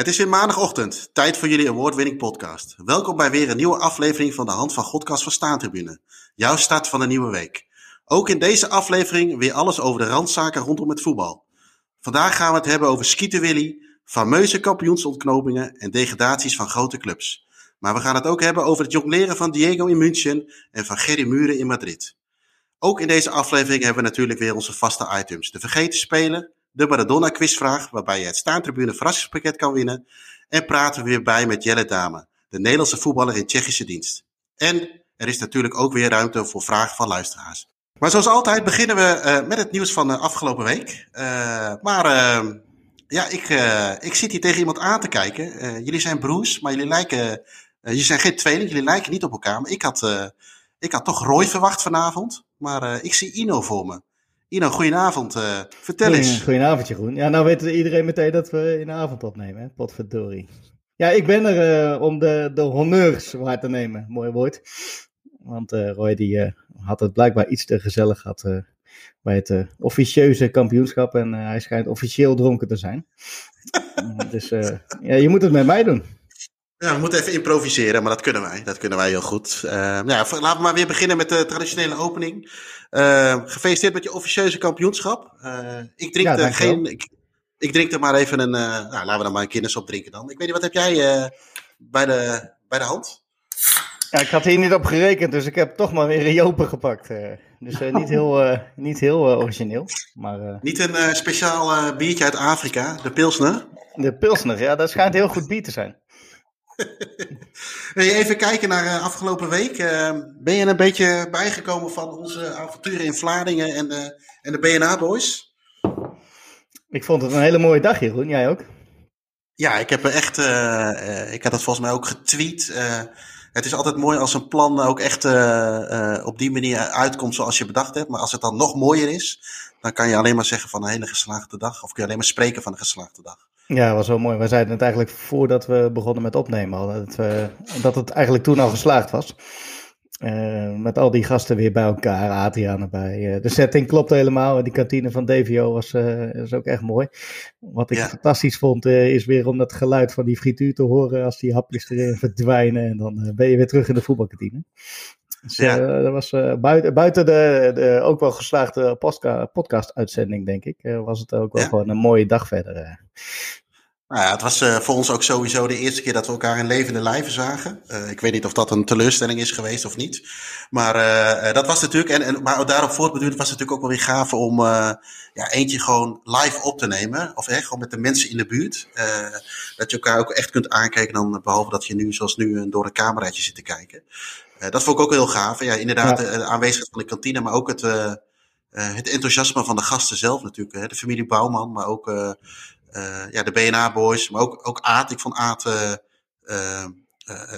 Het is weer maandagochtend, tijd voor jullie award-winning podcast. Welkom bij weer een nieuwe aflevering van de Hand van Godkast van Staantribune. Jouw start van de nieuwe week. Ook in deze aflevering weer alles over de randzaken rondom het voetbal. Vandaag gaan we het hebben over Willy, fameuze kampioensontknopingen en degradaties van grote clubs. Maar we gaan het ook hebben over het jongleren van Diego in München en van Gerry Muren in Madrid. Ook in deze aflevering hebben we natuurlijk weer onze vaste items. De vergeten speler, de Maradona quizvraag, waarbij je het staantribune verrassingspakket kan winnen. En praten we weer bij met Jelle Dame, de Nederlandse voetballer in Tsjechische dienst. En er is natuurlijk ook weer ruimte voor vragen van luisteraars. Maar zoals altijd beginnen we uh, met het nieuws van de afgelopen week. Uh, maar uh, ja, ik, ik zit hier tegen iemand aan te kijken. jullie zijn broers, maar jullie lijken. jullie zijn geen tweeling, jullie lijken niet op elkaar. Maar ik had, ik had toch Roy verwacht vanavond. Maar ik zie Ino voor me. Ino, goedenavond. Uh, vertel eens. Goedenavond, Jeroen. Ja, nou weet iedereen meteen dat we in de avond opnemen, hè? potverdorie. Ja, ik ben er uh, om de, de honneurs waar te nemen. Mooi woord. Want uh, Roy die, had het blijkbaar iets te gezellig gehad bij het officieuze kampioenschap. En hij schijnt officieel dronken te zijn. dus ja, je moet het met mij doen. Ja, we moeten even improviseren, maar dat kunnen wij. Dat kunnen wij heel goed. Uh, ja, laten we maar weer beginnen met de traditionele opening. Uh, gefeliciteerd met je officieuze kampioenschap. Uh, ik drink er geen. Ik, ik, drink er maar even een. nou, laten we dan maar een kennis op drinken dan. Ik weet niet, wat heb jij bij, de, bij de hand? Ja, ik had hier niet op gerekend, dus ik heb toch maar weer een Jopen gepakt. dus niet heel, niet heel origineel. Maar, niet een speciaal biertje uit Afrika, de Pilsner? De Pilsner, ja, dat schijnt heel goed bier te zijn. Even kijken naar uh, afgelopen week. Uh, ben je een beetje bijgekomen van onze avonturen in Vlaardingen en de, en de BNA Boys? Ik vond het een hele mooie dag, Jeroen. Jij ook? Ja, ik heb echt. Uh, ik had het volgens mij ook getweet. het is altijd mooi als een plan ook echt op die manier uitkomt zoals je bedacht hebt. Maar als het dan nog mooier is, dan kan je alleen maar zeggen van een hele geslaagde dag. Of kun je alleen maar spreken van een geslaagde dag. Ja, was wel mooi. We zeiden het eigenlijk voordat we begonnen met opnemen al. Dat, we, dat het eigenlijk toen al geslaagd was. Uh, met al die gasten weer bij elkaar, Adriaan erbij. Uh, de setting klopt helemaal. Die kantine van DVO was, uh, was ook echt mooi. Wat ik fantastisch vond, is weer om dat geluid van die frituur te horen als die hapjes erin verdwijnen. En dan ben je weer terug in de voetbalkantine. Dus ja. dat was buiten, buiten de, de, ook wel geslaagde podcast-uitzending, denk ik, was het ook wel gewoon een mooie dag verder. Nou ja, het was uh, voor ons ook sowieso de eerste keer dat we elkaar in levende lijven zagen. Uh, ik weet niet of dat een teleurstelling is geweest of niet. Maar uh, dat was natuurlijk, en, en, maar daarop voortbeduurd was het natuurlijk ook wel weer gaaf om ja, eentje gewoon live op te nemen. Of echt gewoon met de mensen in de buurt. dat je elkaar ook echt kunt aankijken dan behalve dat je nu, zoals nu, door een cameraatje zit te kijken. dat vond ik ook heel gaaf. Ja, inderdaad, ja. de aanwezigheid van de kantine, maar ook het, het enthousiasme van de gasten zelf natuurlijk. de familie Bouwman, maar ook uh, ja, de BNA Boys, maar ook, ook Aad. Ik vond Aad uh, uh,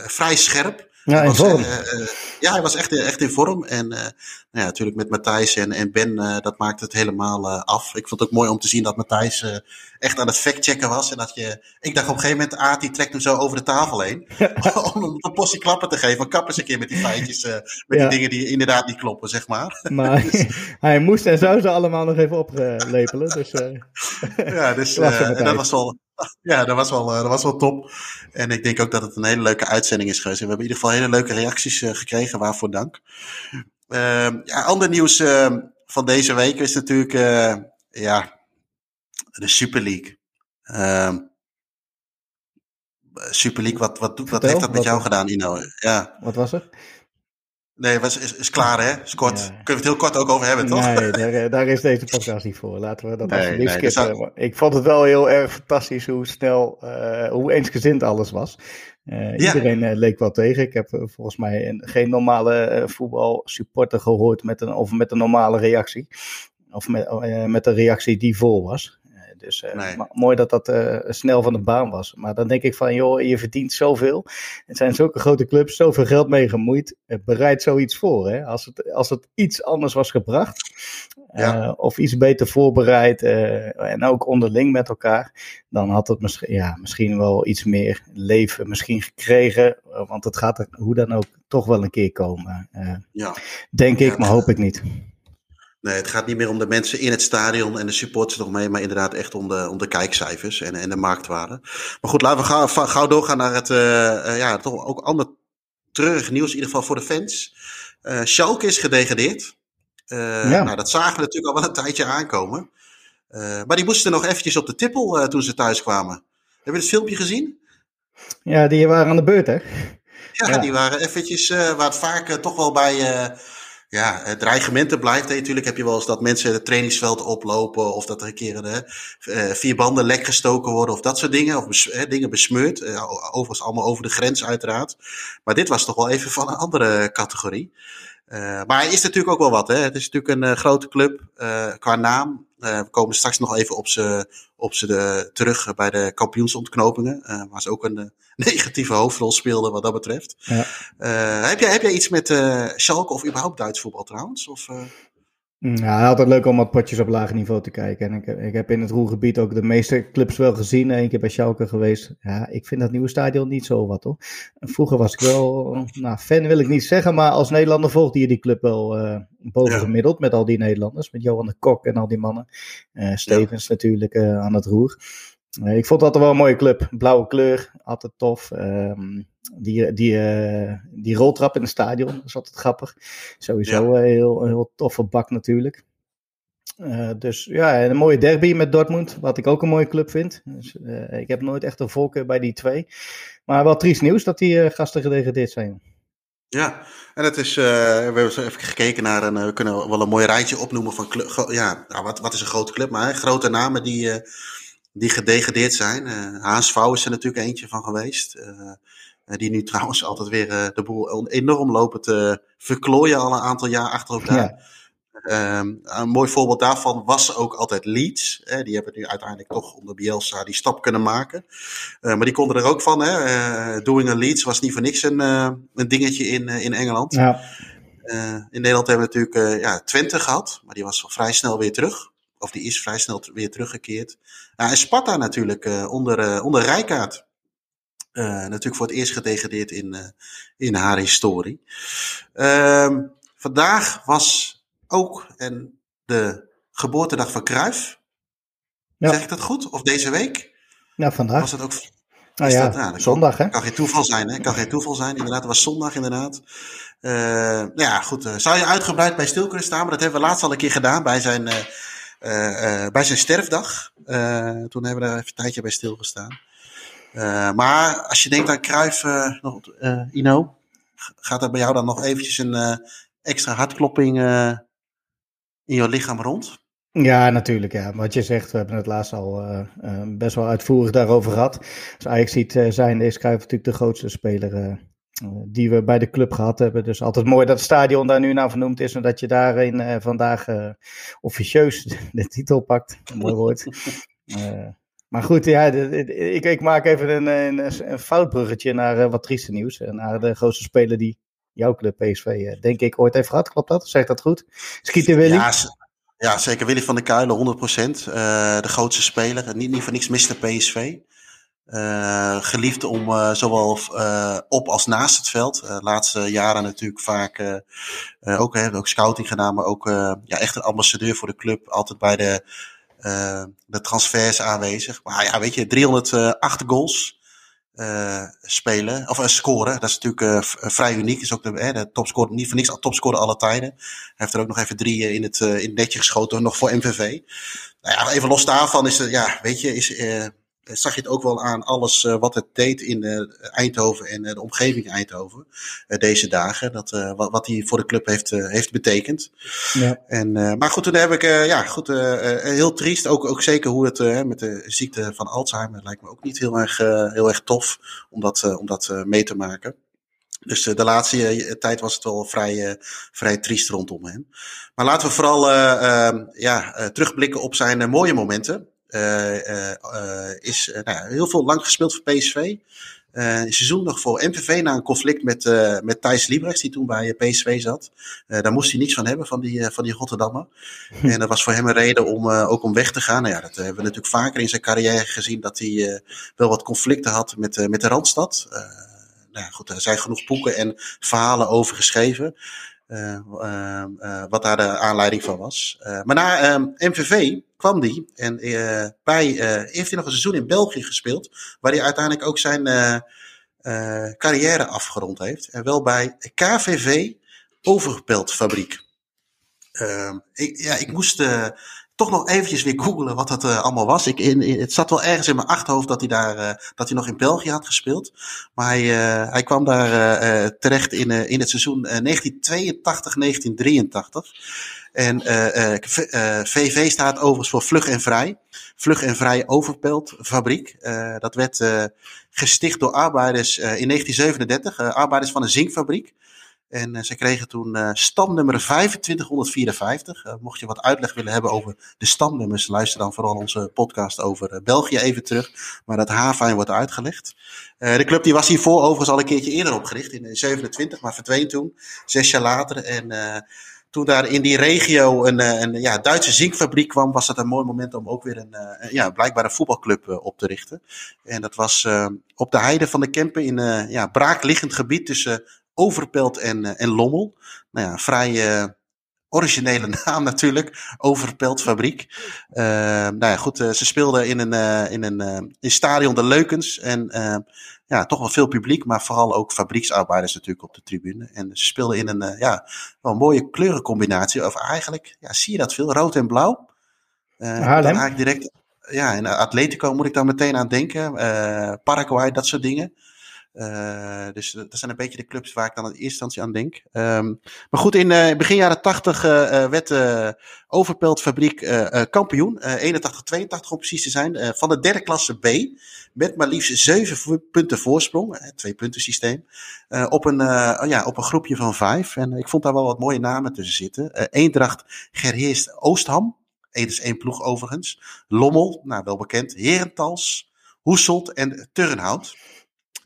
vrij scherp. Ja, in vorm. ja, hij was echt, echt in vorm. En nou ja, natuurlijk met Matthijs en, en Ben, dat maakte het helemaal af. Ik vond het ook mooi om te zien dat Matthijs echt aan het factchecken was. En dat je, ik dacht op een gegeven moment, Aad die trekt hem zo over de tafel heen. om hem een postje klappen te geven. Kap eens een keer met die feitjes, met die dingen die inderdaad niet kloppen, zeg maar. Maar hij moest en zou ze allemaal nog even oplepelen. Dus, ja, dus en dat was wel, ja, dat was, wel, dat was wel top. En ik denk ook dat het een hele leuke uitzending is geweest. En we hebben in ieder geval hele leuke reacties gekregen, waarvoor dank. Uh, ja, ander nieuws uh, van deze week is natuurlijk ja, de Super League. Uh, Super League, wat, wat, doet, wat heeft dat met jou gedaan, Ino? Ja. Wat was er? Nee, was, is, is klaar hè? Is kort. Kunnen we het heel kort ook over hebben, toch? Nee, daar, daar is deze podcast niet voor. Laten we dat nee, alsjeblieft nee, skippen. Ik vond het wel heel erg fantastisch hoe snel, uh, hoe eensgezind alles was. Uh, ja. Iedereen uh, leek wel tegen. Ik heb volgens mij een, geen normale voetbalsupporter gehoord met een, of met een normale reactie. Of met, met een reactie die vol was. Dus uh, mooi dat dat uh, snel van de baan was. Maar dan denk ik van, joh, je verdient zoveel. Het zijn zulke grote clubs, zoveel geld mee gemoeid. bereid zoiets voor. Hè? Als, het, als het iets anders was gebracht, ja. of iets beter voorbereid en ook onderling met elkaar, dan had het misschien, ja, misschien wel iets meer leven misschien gekregen. want het gaat er hoe dan ook toch wel een keer komen. ja. Denk ik, maar hoop ik niet. Nee, het gaat niet meer om de mensen in het stadion en de supporters nog mee, maar inderdaad echt om de, om de kijkcijfers en, en de marktwaarde. Maar goed, laten we gauw, gauw doorgaan naar het, uh, ja, toch ook ander treurig nieuws, in ieder geval voor de fans. Uh, Schalke is gedegradeerd. Uh, ja. nou, dat zagen we natuurlijk al wel een tijdje aankomen. maar die moesten nog eventjes op de tippel toen ze thuis kwamen. Heb je het filmpje gezien? Ja, die waren aan de beurt, hè? Ja, ja. die waren eventjes, waar het vaak toch wel bij ja, dreigementen blijft. Natuurlijk heb je wel eens dat mensen het trainingsveld oplopen. Of dat er een keer uh, vier banden lek gestoken worden. Of dat soort dingen. Of uh, dingen besmeurd. Overigens allemaal over de grens uiteraard. Maar dit was toch wel even van een andere categorie. Maar hij is natuurlijk ook wel wat. Hè? Het is natuurlijk een grote club qua naam. we komen straks nog even op ze, op ze terug bij de kampioensontknopingen. waar ze ook een negatieve hoofdrol speelden wat dat betreft. Ja. Heb, jij, heb jij iets met Schalke of überhaupt Duits voetbal trouwens? Of. Ja, altijd leuk om wat potjes op lager niveau te kijken. En ik, ik heb in het Roergebied ook de meeste clubs wel gezien. Eén keer bij Schalke geweest. Ja, ik vind dat nieuwe stadion niet zo wat hoor. Vroeger was ik wel, nou fan wil ik niet zeggen, maar als Nederlander volgde je die club wel uh, boven gemiddeld. Met al die Nederlanders, met Johan de Kok en al die mannen. Uh, Stevens ja. natuurlijk uh, aan het roer. Ik vond dat wel een mooie club. Blauwe kleur, altijd tof. Um, die, die, uh, die roltrap in het stadion, dat is altijd grappig. Sowieso ja. heel, heel toffe bak natuurlijk. Uh, dus ja, een mooie derby met Dortmund, wat ik ook een mooie club vind. Dus, uh, ik heb nooit echt een voorkeur bij die twee. Maar wel triest nieuws dat die gasten gedegradeerd zijn. Ja, en het is, we hebben even gekeken naar een, we kunnen wel een mooi rijtje opnoemen van, ja, nou, wat, wat is een grote club, maar hè, grote namen die, die gedegradeerd zijn. HSV is er natuurlijk eentje van geweest. Eh, die nu trouwens altijd weer eh, de boel enorm lopen te verklooien al een aantal jaar achter elkaar. Ja. Um, een mooi voorbeeld daarvan was ook altijd Leeds. Hè, die hebben nu uiteindelijk toch onder Bielsa die stap kunnen maken. Uh, maar die konden er ook van. Hè. Uh, doing a Leeds was niet voor niks een, uh, een dingetje in, in Engeland. Ja. in Nederland hebben we natuurlijk ja, Twente gehad. Maar die was vrij snel weer terug. Of die is vrij snel weer teruggekeerd. en Sparta natuurlijk onder, onder Rijkaard. Uh, natuurlijk voor het eerst gedegradeerd in, uh, in haar historie. Uh, vandaag was ook en de geboortedag van. Ja. Zeg ik dat goed? Of deze week? Ja, vandaag. Was dat ook... Ah, ja, dat, nou, zondag hè? Kan geen toeval zijn hè? Kan geen toeval zijn, inderdaad. Het was zondag inderdaad. Uh, nou ja, goed. zou je uitgebreid bij stil kunnen staan? Maar dat hebben we laatst al een keer gedaan bij zijn, bij zijn sterfdag. toen hebben we daar even een tijdje bij stilgestaan. Uh, maar als je denkt aan Cruijff, uh, nog, uh, Ino, gaat er bij jou dan nog eventjes een extra hartklopping in je lichaam rond? Ja, natuurlijk. Ja. Wat je zegt, we hebben het laatst al best wel uitvoerig daarover gehad. Als Ajax ziet zijn, is Cruijff natuurlijk de grootste speler die we bij de club gehad hebben. Dus altijd mooi dat het stadion daar nu naar vernoemd is en dat je daarin vandaag officieus de titel pakt. Mooi woord. Maar goed, ja, ik, ik maak even een, een, een foutbruggetje naar uh, wat trieste nieuws. Eh, naar de grootste speler die jouw club PSV, uh, denk ik, ooit heeft gehad. Klopt dat? Zeg dat goed? Schieten Willy? Ja, ja, zeker. Willy van der Kuilen, 100%. Uh, de grootste speler. Niet, niet voor niks miste PSV. Uh, geliefd om uh, zowel uh, op als naast het veld. laatste jaren natuurlijk vaak ook, hè, ook scouting gedaan, maar ook ja, echt een ambassadeur voor de club. Altijd bij de de transfers aanwezig. Maar ja, weet je, 308 goals spelen, of scoren. Dat is natuurlijk vrij uniek. Is ook de, de topscorer, niet voor niks topscorer alle tijden. Hij heeft er ook nog even drie in het, in het netje geschoten, nog voor MVV. Nou ja, even los daarvan is ja, weet je, is, zag je het ook wel aan alles uh, wat het deed in uh, Eindhoven en de omgeving Eindhoven deze dagen. Dat, wat, wat hij voor de club heeft, heeft betekend. Ja. En, maar goed, toen heb ik, ja, goed, heel triest. Ook, ook zeker hoe het met de ziekte van Alzheimer lijkt me ook niet heel erg, heel erg tof om dat, om dat mee te maken. Dus de laatste tijd was het wel vrij, vrij triest rondom hem. Maar laten we vooral ja, terugblikken op zijn mooie momenten. Uh, uh, is nou, heel veel lang gespeeld voor PSV. Uh, een seizoen nog voor MVV na een conflict met, uh, met Thijs Liebrechts, die toen bij PSV zat. Uh, daar moest hij niets van hebben, van die, van die Rotterdammer. en dat was voor hem een reden om ook om weg te gaan. Nou ja, dat hebben we natuurlijk vaker in zijn carrière gezien, dat hij wel wat conflicten had met, met de Randstad. nou ja, goed, er zijn genoeg boeken en verhalen over geschreven. Wat daar de aanleiding van was. maar na MVV kwam die en bij, heeft hij nog een seizoen in België gespeeld, waar hij uiteindelijk ook zijn carrière afgerond heeft. En wel bij KVV Overpeldfabriek. ik, ja, ik moest toch nog eventjes weer googelen wat dat uh, allemaal was. Ik, in, het zat wel ergens in mijn achterhoofd dat hij, daar, uh, dat hij nog in België had gespeeld. Maar hij, uh, hij kwam daar terecht in, in het seizoen 1982-1983. En VV staat overigens voor Vlug en Vrij. Vlug en Vrij Overpelt Fabriek. dat werd gesticht door arbeiders in 1937. arbeiders van een zinkfabriek. En uh, ze kregen toen uh, stamnummer 2554. Uh, mocht je wat uitleg willen hebben over de stamnummers, luister dan vooral onze podcast over België even terug. Maar dat Havijn wordt uitgelegd. de club die was hiervoor overigens al een keertje eerder opgericht, in 27, maar verdween toen, zes jaar later. En toen daar in die regio een, een ja, Duitse zinkfabriek kwam, was dat een mooi moment om ook weer een, ja, blijkbaar een voetbalclub op te richten. En dat was op de heide van de Kempen in een ja, braakliggend gebied tussen Overpelt en, eh, en Lommel. Nou ja, vrij uh, originele naam natuurlijk. Overpelt Fabriek. Uh, nou ja, goed, uh, ze speelden in een, uh, in een in stadion de Leukens. En ja, toch wel veel publiek, maar vooral ook fabrieksarbeiders natuurlijk op de tribune. En ze speelden in een ja, wel een mooie kleurencombinatie. Of eigenlijk, ja, zie je dat veel? Rood en blauw. dan ga ik direct, ja, en Atletico moet ik dan meteen aan denken. Paraguay, dat soort dingen. Uh, dus dat zijn een beetje de clubs waar ik dan in eerste instantie aan denk. Um, maar goed, in uh, begin jaren 80 uh, werd Overpelt Fabriek kampioen. 81-82 om precies te zijn. van de derde klasse B. Met maar liefst zeven punten voorsprong. twee punten systeem. op, een, ja, op een groepje van vijf. En ik vond daar wel wat mooie namen tussen zitten. Eendracht Gerheerst Oostham. Eén is één ploeg overigens. Lommel, nou wel bekend. Herentals. Hoeselt en Turnhout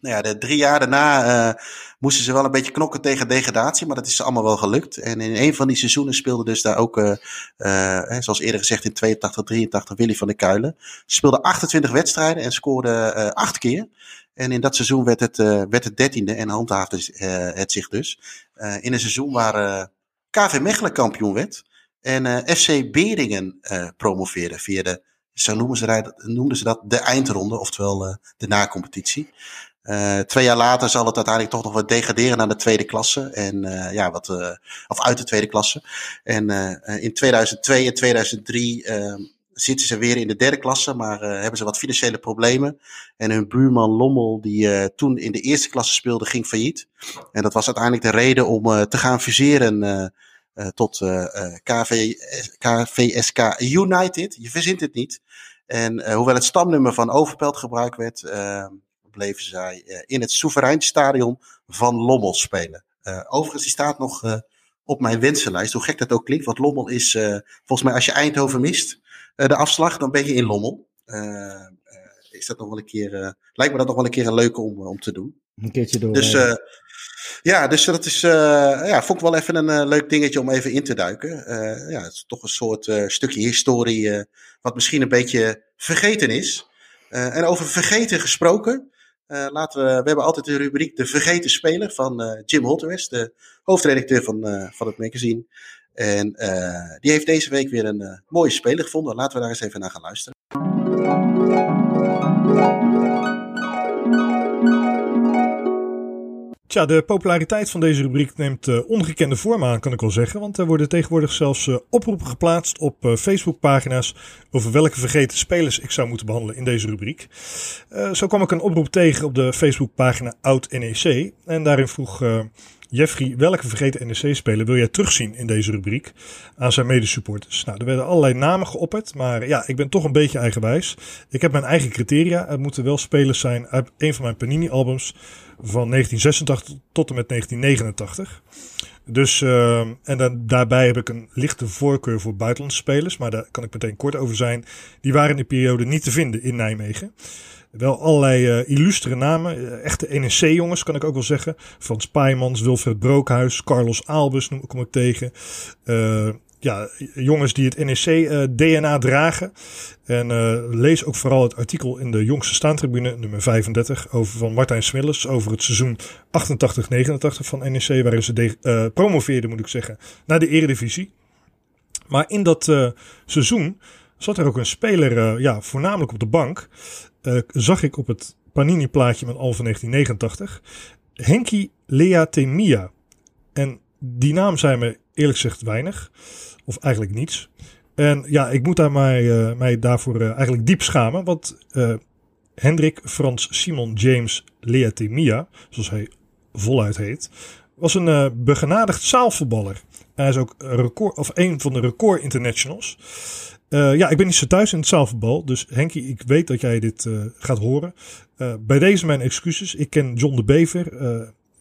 nou ja, de drie jaar daarna uh, moesten ze wel een beetje knokken tegen degradatie, maar dat is allemaal wel gelukt. En in een van die seizoenen speelde dus daar ook, uh, uh, zoals eerder gezegd in 82, 83, Willy van der Kuilen. Ze speelde 28 wedstrijden en scoorde acht keer. En in dat seizoen werd het, werd het dertiende en handhaafde het zich dus. in een seizoen waar KV Mechelen kampioen werd en FC Beringen promoveerde via de zo noemen ze, dat, noemden ze dat de eindronde, oftewel de na-competitie. Uh, twee jaar later zal het uiteindelijk toch nog wat degraderen naar de tweede klasse. En uh, ja, wat, uh, of uit de tweede klasse. En in 2002 en 2003 ehm, zitten ze weer in de derde klasse, maar hebben ze wat financiële problemen. En hun buurman Lommel, die toen in de eerste klasse speelde, ging failliet. En dat was uiteindelijk de reden om te gaan fuseren tot KV, KVSK United. Je verzint het niet. En hoewel het stamnummer van Overpelt gebruikt werd ehm, bleven zij uh, in het Soeverein Stadion van Lommel spelen. Uh, overigens, die staat nog uh, op mijn wensenlijst, hoe gek dat ook klinkt. Want Lommel is, volgens mij, als je Eindhoven mist, de afslag, dan ben je in Lommel. is dat nog wel een keer, lijkt me dat nog wel een keer een leuke om, om te doen. Een keertje door. Dus, ja, dus dat is, ja, vond ik wel even een leuk dingetje om even in te duiken. ja, het is toch een soort stukje historie, wat misschien een beetje vergeten is. en over vergeten gesproken, uh, laten we, we hebben altijd de rubriek De Vergeten Speler van uh, Jim Holterwest, de hoofdredacteur van, uh, van het magazine. En die heeft deze week weer een mooie speler gevonden. Laten we daar eens even naar gaan luisteren. Tja, de populariteit van deze rubriek neemt uh, ongekende vorm aan, kan ik wel zeggen. Want er worden tegenwoordig zelfs uh, oproepen geplaatst op uh, Facebookpagina's over welke vergeten spelers ik zou moeten behandelen in deze rubriek. zo kwam ik een oproep tegen op de Facebookpagina Oud NEC. En daarin vroeg Jeffrey welke vergeten NEC-speler wil jij terugzien in deze rubriek aan zijn medesupporters. Nou, er werden allerlei namen geopperd, maar ja, ik ben toch een beetje eigenwijs. Ik heb mijn eigen criteria. Het moeten wel spelers zijn uit een van mijn Panini-albums van 1986 tot en met 1989. Dus, uh, en dan, daarbij heb ik een lichte voorkeur voor buitenlandse spelers, maar daar kan ik meteen kort over zijn. Die waren in die periode niet te vinden in Nijmegen. Wel allerlei uh, illustere namen, uh, echte NEC-jongens kan ik ook wel zeggen. Frans Paijmans, Wilfred Brookhuis, Carlos Albus noem, kom ik tegen. Ja, jongens die het NEC-DNA dragen. En lees ook vooral het artikel in de jongste staantribune, nummer 35, over, van Martijn Smillers over het seizoen 88-89 van NEC, waarin ze promoveerden, moet ik zeggen, naar de Eredivisie. Maar in dat seizoen zat er ook een speler, ja, voornamelijk op de bank. zag ik op het Panini-plaatje met al van 1989. Henky Leatemia. En die naam zei me eerlijk gezegd weinig. Of eigenlijk niets. En ja, ik moet daar mij, uh, mij daarvoor uh, eigenlijk diep schamen. Want uh, Hendrik Frans Simon James Leatemia, zoals hij voluit heet, was een begenadigd zaalvoetballer. Hij is ook record, of een van de record internationals. ja, ik ben niet zo thuis in het zaalvoetbal. Dus Henky, ik weet dat jij dit gaat horen. bij deze mijn excuses. Ik ken John de Bever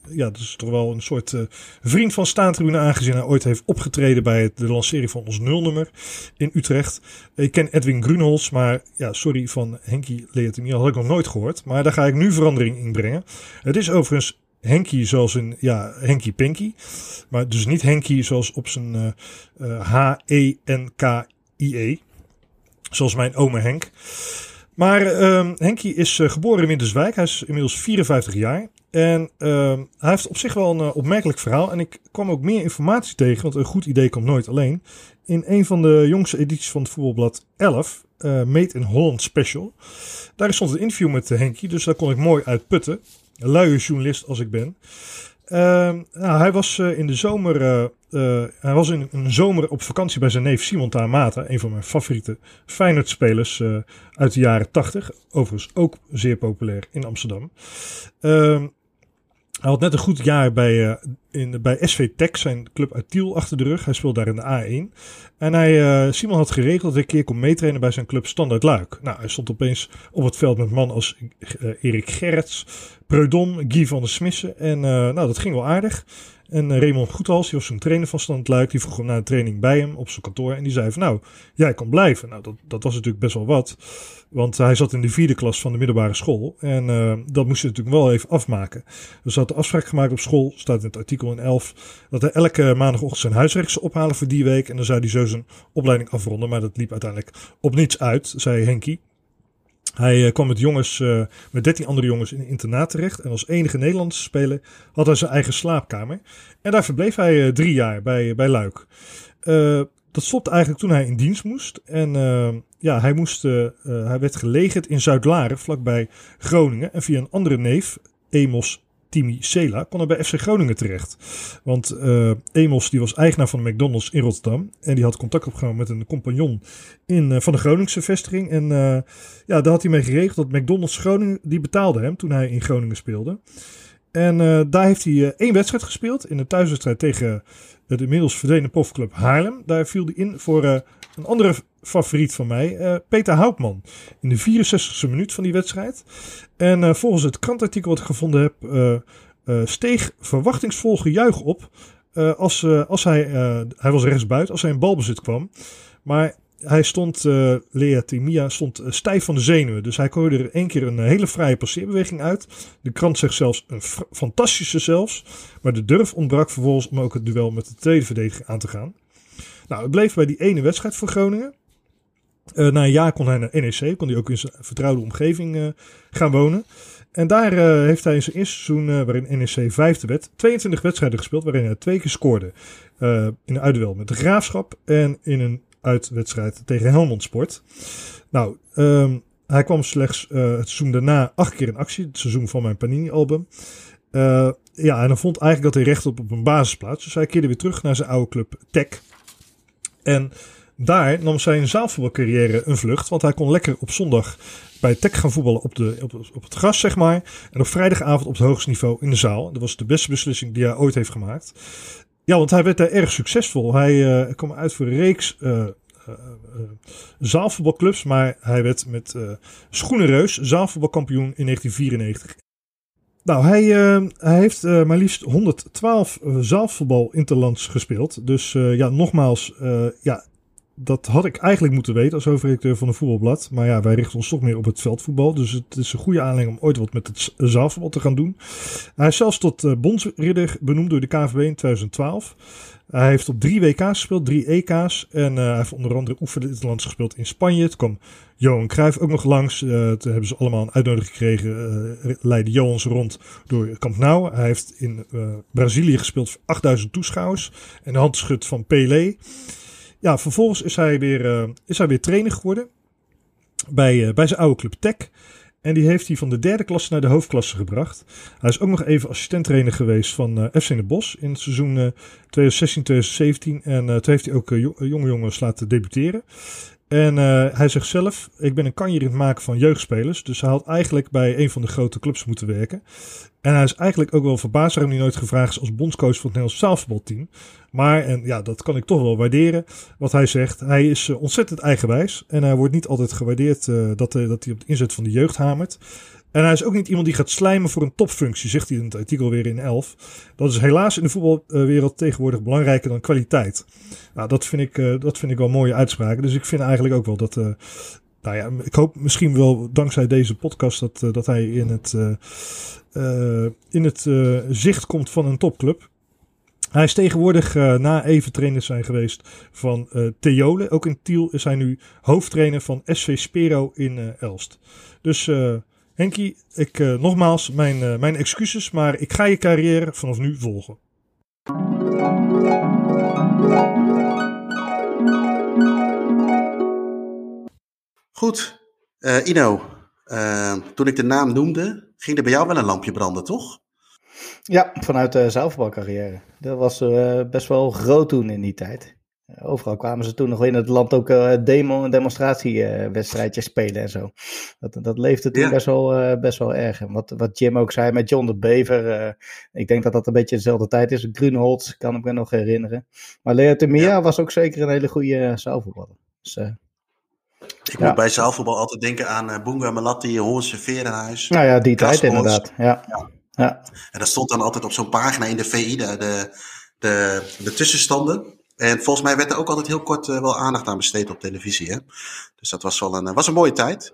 ja, dat is toch wel een soort uh, vriend van Staantribune aangezien hij ooit heeft opgetreden bij de lancering van ons nulnummer in Utrecht. Ik ken Edwin Grunholz, maar ja, sorry, van Henky Leatimia had ik nog nooit gehoord. Maar daar ga ik nu verandering in brengen. Het is overigens Henky zoals een, ja, Henky Pinky. Maar dus niet Henky zoals op zijn uh, uh, H-E-N-K-I-E. -E, zoals mijn oma Henk. Maar uh, Henky is geboren in Winterswijk. Hij is inmiddels 54 jaar. En uh, hij heeft op zich wel een uh, opmerkelijk verhaal. En ik kwam ook meer informatie tegen, want een goed idee komt nooit alleen. In een van de jongste edities van het voetbalblad 11, uh, Made in Holland Special. Daar stond een interview met Henky, dus daar kon ik mooi uit putten. Een luie journalist als ik ben. Uh, nou, hij was in de zomer, hij was in een zomer op vakantie bij zijn neef Simon Taamata, een van mijn favoriete Feyenoord-spelers uit de jaren 80. Overigens ook zeer populair in Amsterdam. Hij had net een goed jaar bij, uh, in, bij SV Tech, zijn club uit Tiel, achter de rug. Hij speelde daar in de A1. En hij, uh, Simon had geregeld dat hij een keer kon meetrainen bij zijn club Standard Luik. Nou, hij stond opeens op het veld met man als uh, Erik Gerrits, Preudon, Guy van der Smissen. En nou, dat ging wel aardig. En uh, Raymond Goethals, die was zijn trainer van Stand Luik, die vroeg hem na de training bij hem op zijn kantoor. En die zei van nou, jij kan blijven. Nou, dat, dat was natuurlijk best wel wat. Want hij zat in de vierde klas van de middelbare school. En uh, dat moest hij natuurlijk wel even afmaken. Dus hij had de afspraak gemaakt op school, staat in het artikel in 11, dat hij elke maandagochtend zijn huiswerk zou ophalen voor die week. En dan zou hij zo zijn opleiding afronden. Maar dat liep uiteindelijk op niets uit, zei Henkie. Hij uh, kwam met jongens, uh, met 13 andere jongens in een internaat terecht. En als enige Nederlandse speler had hij zijn eigen slaapkamer. En daar verbleef hij uh, drie jaar bij, bij Luik. dat stopte eigenlijk toen hij in dienst moest. En ja, hij, moest, hij werd gelegerd in Zuid-Laren, vlakbij Groningen. En via een andere neef, Emos Timi Sela kon er bij FC Groningen terecht. Want Emos die was eigenaar van de McDonald's in Rotterdam. En die had contact opgenomen met een compagnon in, uh, van de Groningse vestiging. En uh, ja, daar had hij mee geregeld dat McDonald's Groningen, die betaalde hem toen hij in Groningen speelde. En daar heeft hij één wedstrijd gespeeld in een thuiswedstrijd tegen de inmiddels verdwenen profclub Haarlem. Daar viel hij in voor een andere favoriet van mij, uh, Peter Houtman. In de 64e minuut van die wedstrijd. En uh, volgens het krantartikel wat ik gevonden heb, uh, steeg verwachtingsvol gejuich op. als, als hij, hij was rechtsbuiten, als hij in balbezit kwam. Maar hij stond, Lea Timia, stond stijf van de zenuwen. Dus hij gooide er één keer een hele vrije passeerbeweging uit. De krant zegt zelfs een fantastische zelfs. Maar de durf ontbrak vervolgens om ook het duel met de tweede verdediger aan te gaan. Nou, het bleef bij die ene wedstrijd voor Groningen. Uh, na een jaar kon hij naar NEC, kon hij ook in zijn vertrouwde omgeving uh, gaan wonen. En daar uh, heeft hij in zijn eerste seizoen, waarin NEC vijfde werd, 22 wedstrijden gespeeld, waarin hij twee keer scoorde. in een uitduel met de Graafschap en in een uitwedstrijd tegen Helmond Sport. Nou, um, hij kwam slechts het seizoen daarna acht keer in actie, het seizoen van mijn Panini-album. ja, en dan vond eigenlijk dat hij recht op, op een basisplaats. Dus hij keerde weer terug naar zijn oude club Tech. En daar nam zijn zaalvoetbalcarrière een vlucht. Want hij kon lekker op zondag bij Tech gaan voetballen op, de, op, het gras, zeg maar. En op vrijdagavond op het hoogste niveau in de zaal. Dat was de beste beslissing die hij ooit heeft gemaakt. Ja, want hij werd daar erg succesvol. Hij uh, kwam uit voor een reeks uh, uh, zaalvoetbalclubs. Maar hij werd met Schoenenreus zaalvoetbalkampioen in 1994. Nou, hij, hij heeft maar liefst 112 zaalvoetbal interlands gespeeld. Dus ja, nogmaals, ja, dat had ik eigenlijk moeten weten als hoofdredacteur van een voetbalblad. Maar ja, wij richten ons toch meer op het veldvoetbal. Dus het is een goede aanleiding om ooit wat met het zaalvoetbal te gaan doen. Hij is zelfs tot uh, bondsridder benoemd door de KVB in 2012. Hij heeft op drie WK's gespeeld, drie EK's. En uh, hij heeft onder andere oefenlands gespeeld in Spanje. Het kwam Johan Cruijff ook nog langs. Uh, toen hebben ze allemaal een uitnodiging gekregen. Uh, leidde Johan ze rond door Camp Nou. Hij heeft in Brazilië gespeeld voor 8000 toeschouwers. En de handschut van Pelé. Ja, vervolgens is hij weer, is hij weer trainer geworden. Bij, bij zijn oude club Tech. En die heeft hij van de derde klasse naar de hoofdklasse gebracht. Hij is ook nog even assistenttrainer geweest van uh, FC de Bos in het seizoen uh, 2016-2017. En uh, toen heeft hij ook jonge jongens laten debuteren. En hij zegt zelf, ik ben een kanjer in het maken van jeugdspelers. Dus hij had eigenlijk bij een van de grote clubs moeten werken. En hij is eigenlijk ook wel verbaasd waarom hij nooit gevraagd is als bondscoach van het Nederlands zaalvoetbalteam. Maar, en ja, dat kan ik toch wel waarderen, wat hij zegt. Hij is uh, ontzettend eigenwijs en hij wordt niet altijd gewaardeerd uh, dat, dat hij op de inzet van de jeugd hamert. En hij is ook niet iemand die gaat slijmen voor een topfunctie, zegt hij in het artikel weer in 11. Dat is helaas in de voetbalwereld tegenwoordig belangrijker dan kwaliteit. Nou, dat vind ik, dat vind ik wel mooie uitspraken. Dus ik vind eigenlijk ook wel dat, nou ja, ik hoop misschien wel dankzij deze podcast dat, dat hij in het, in het zicht komt van een topclub. Hij is tegenwoordig uh, na even trainer zijn geweest van uh, Theole. Ook in Tiel is hij nu hoofdtrainer van SV Spero in uh, Elst. Dus Henkie, ik, nogmaals mijn, mijn excuses, maar ik ga je carrière vanaf nu volgen. Goed, Ino, toen ik de naam noemde, ging er bij jou wel een lampje branden, toch? Ja, vanuit de zaalvoetbalcarrière. Dat was uh, best wel groot toen in die tijd. Overal kwamen ze toen nog in het land ook uh, demo, demonstratiewedstrijdjes spelen en zo. Dat, dat leefde toen ja. best, wel, best wel erg. En wat, wat Jim ook zei met John de Bever. ik denk dat dat een beetje dezelfde tijd is. Grunholz kan ik me nog herinneren. Maar Lea Temia ja. was ook zeker een hele goede zaalvoetballer. Dus, ik ja. moet bij zaalvoetbal altijd denken aan uh, Boonga Malatti, Hoornse Verenhuis. Nou ja, die tijd inderdaad. ja. ja. Ja. En dat stond dan altijd op zo'n pagina in de VI, de, de, de, de, tussenstanden. En volgens mij werd er ook altijd heel kort uh, wel aandacht aan besteed op televisie. Hè? Dus dat was wel een, was een mooie tijd.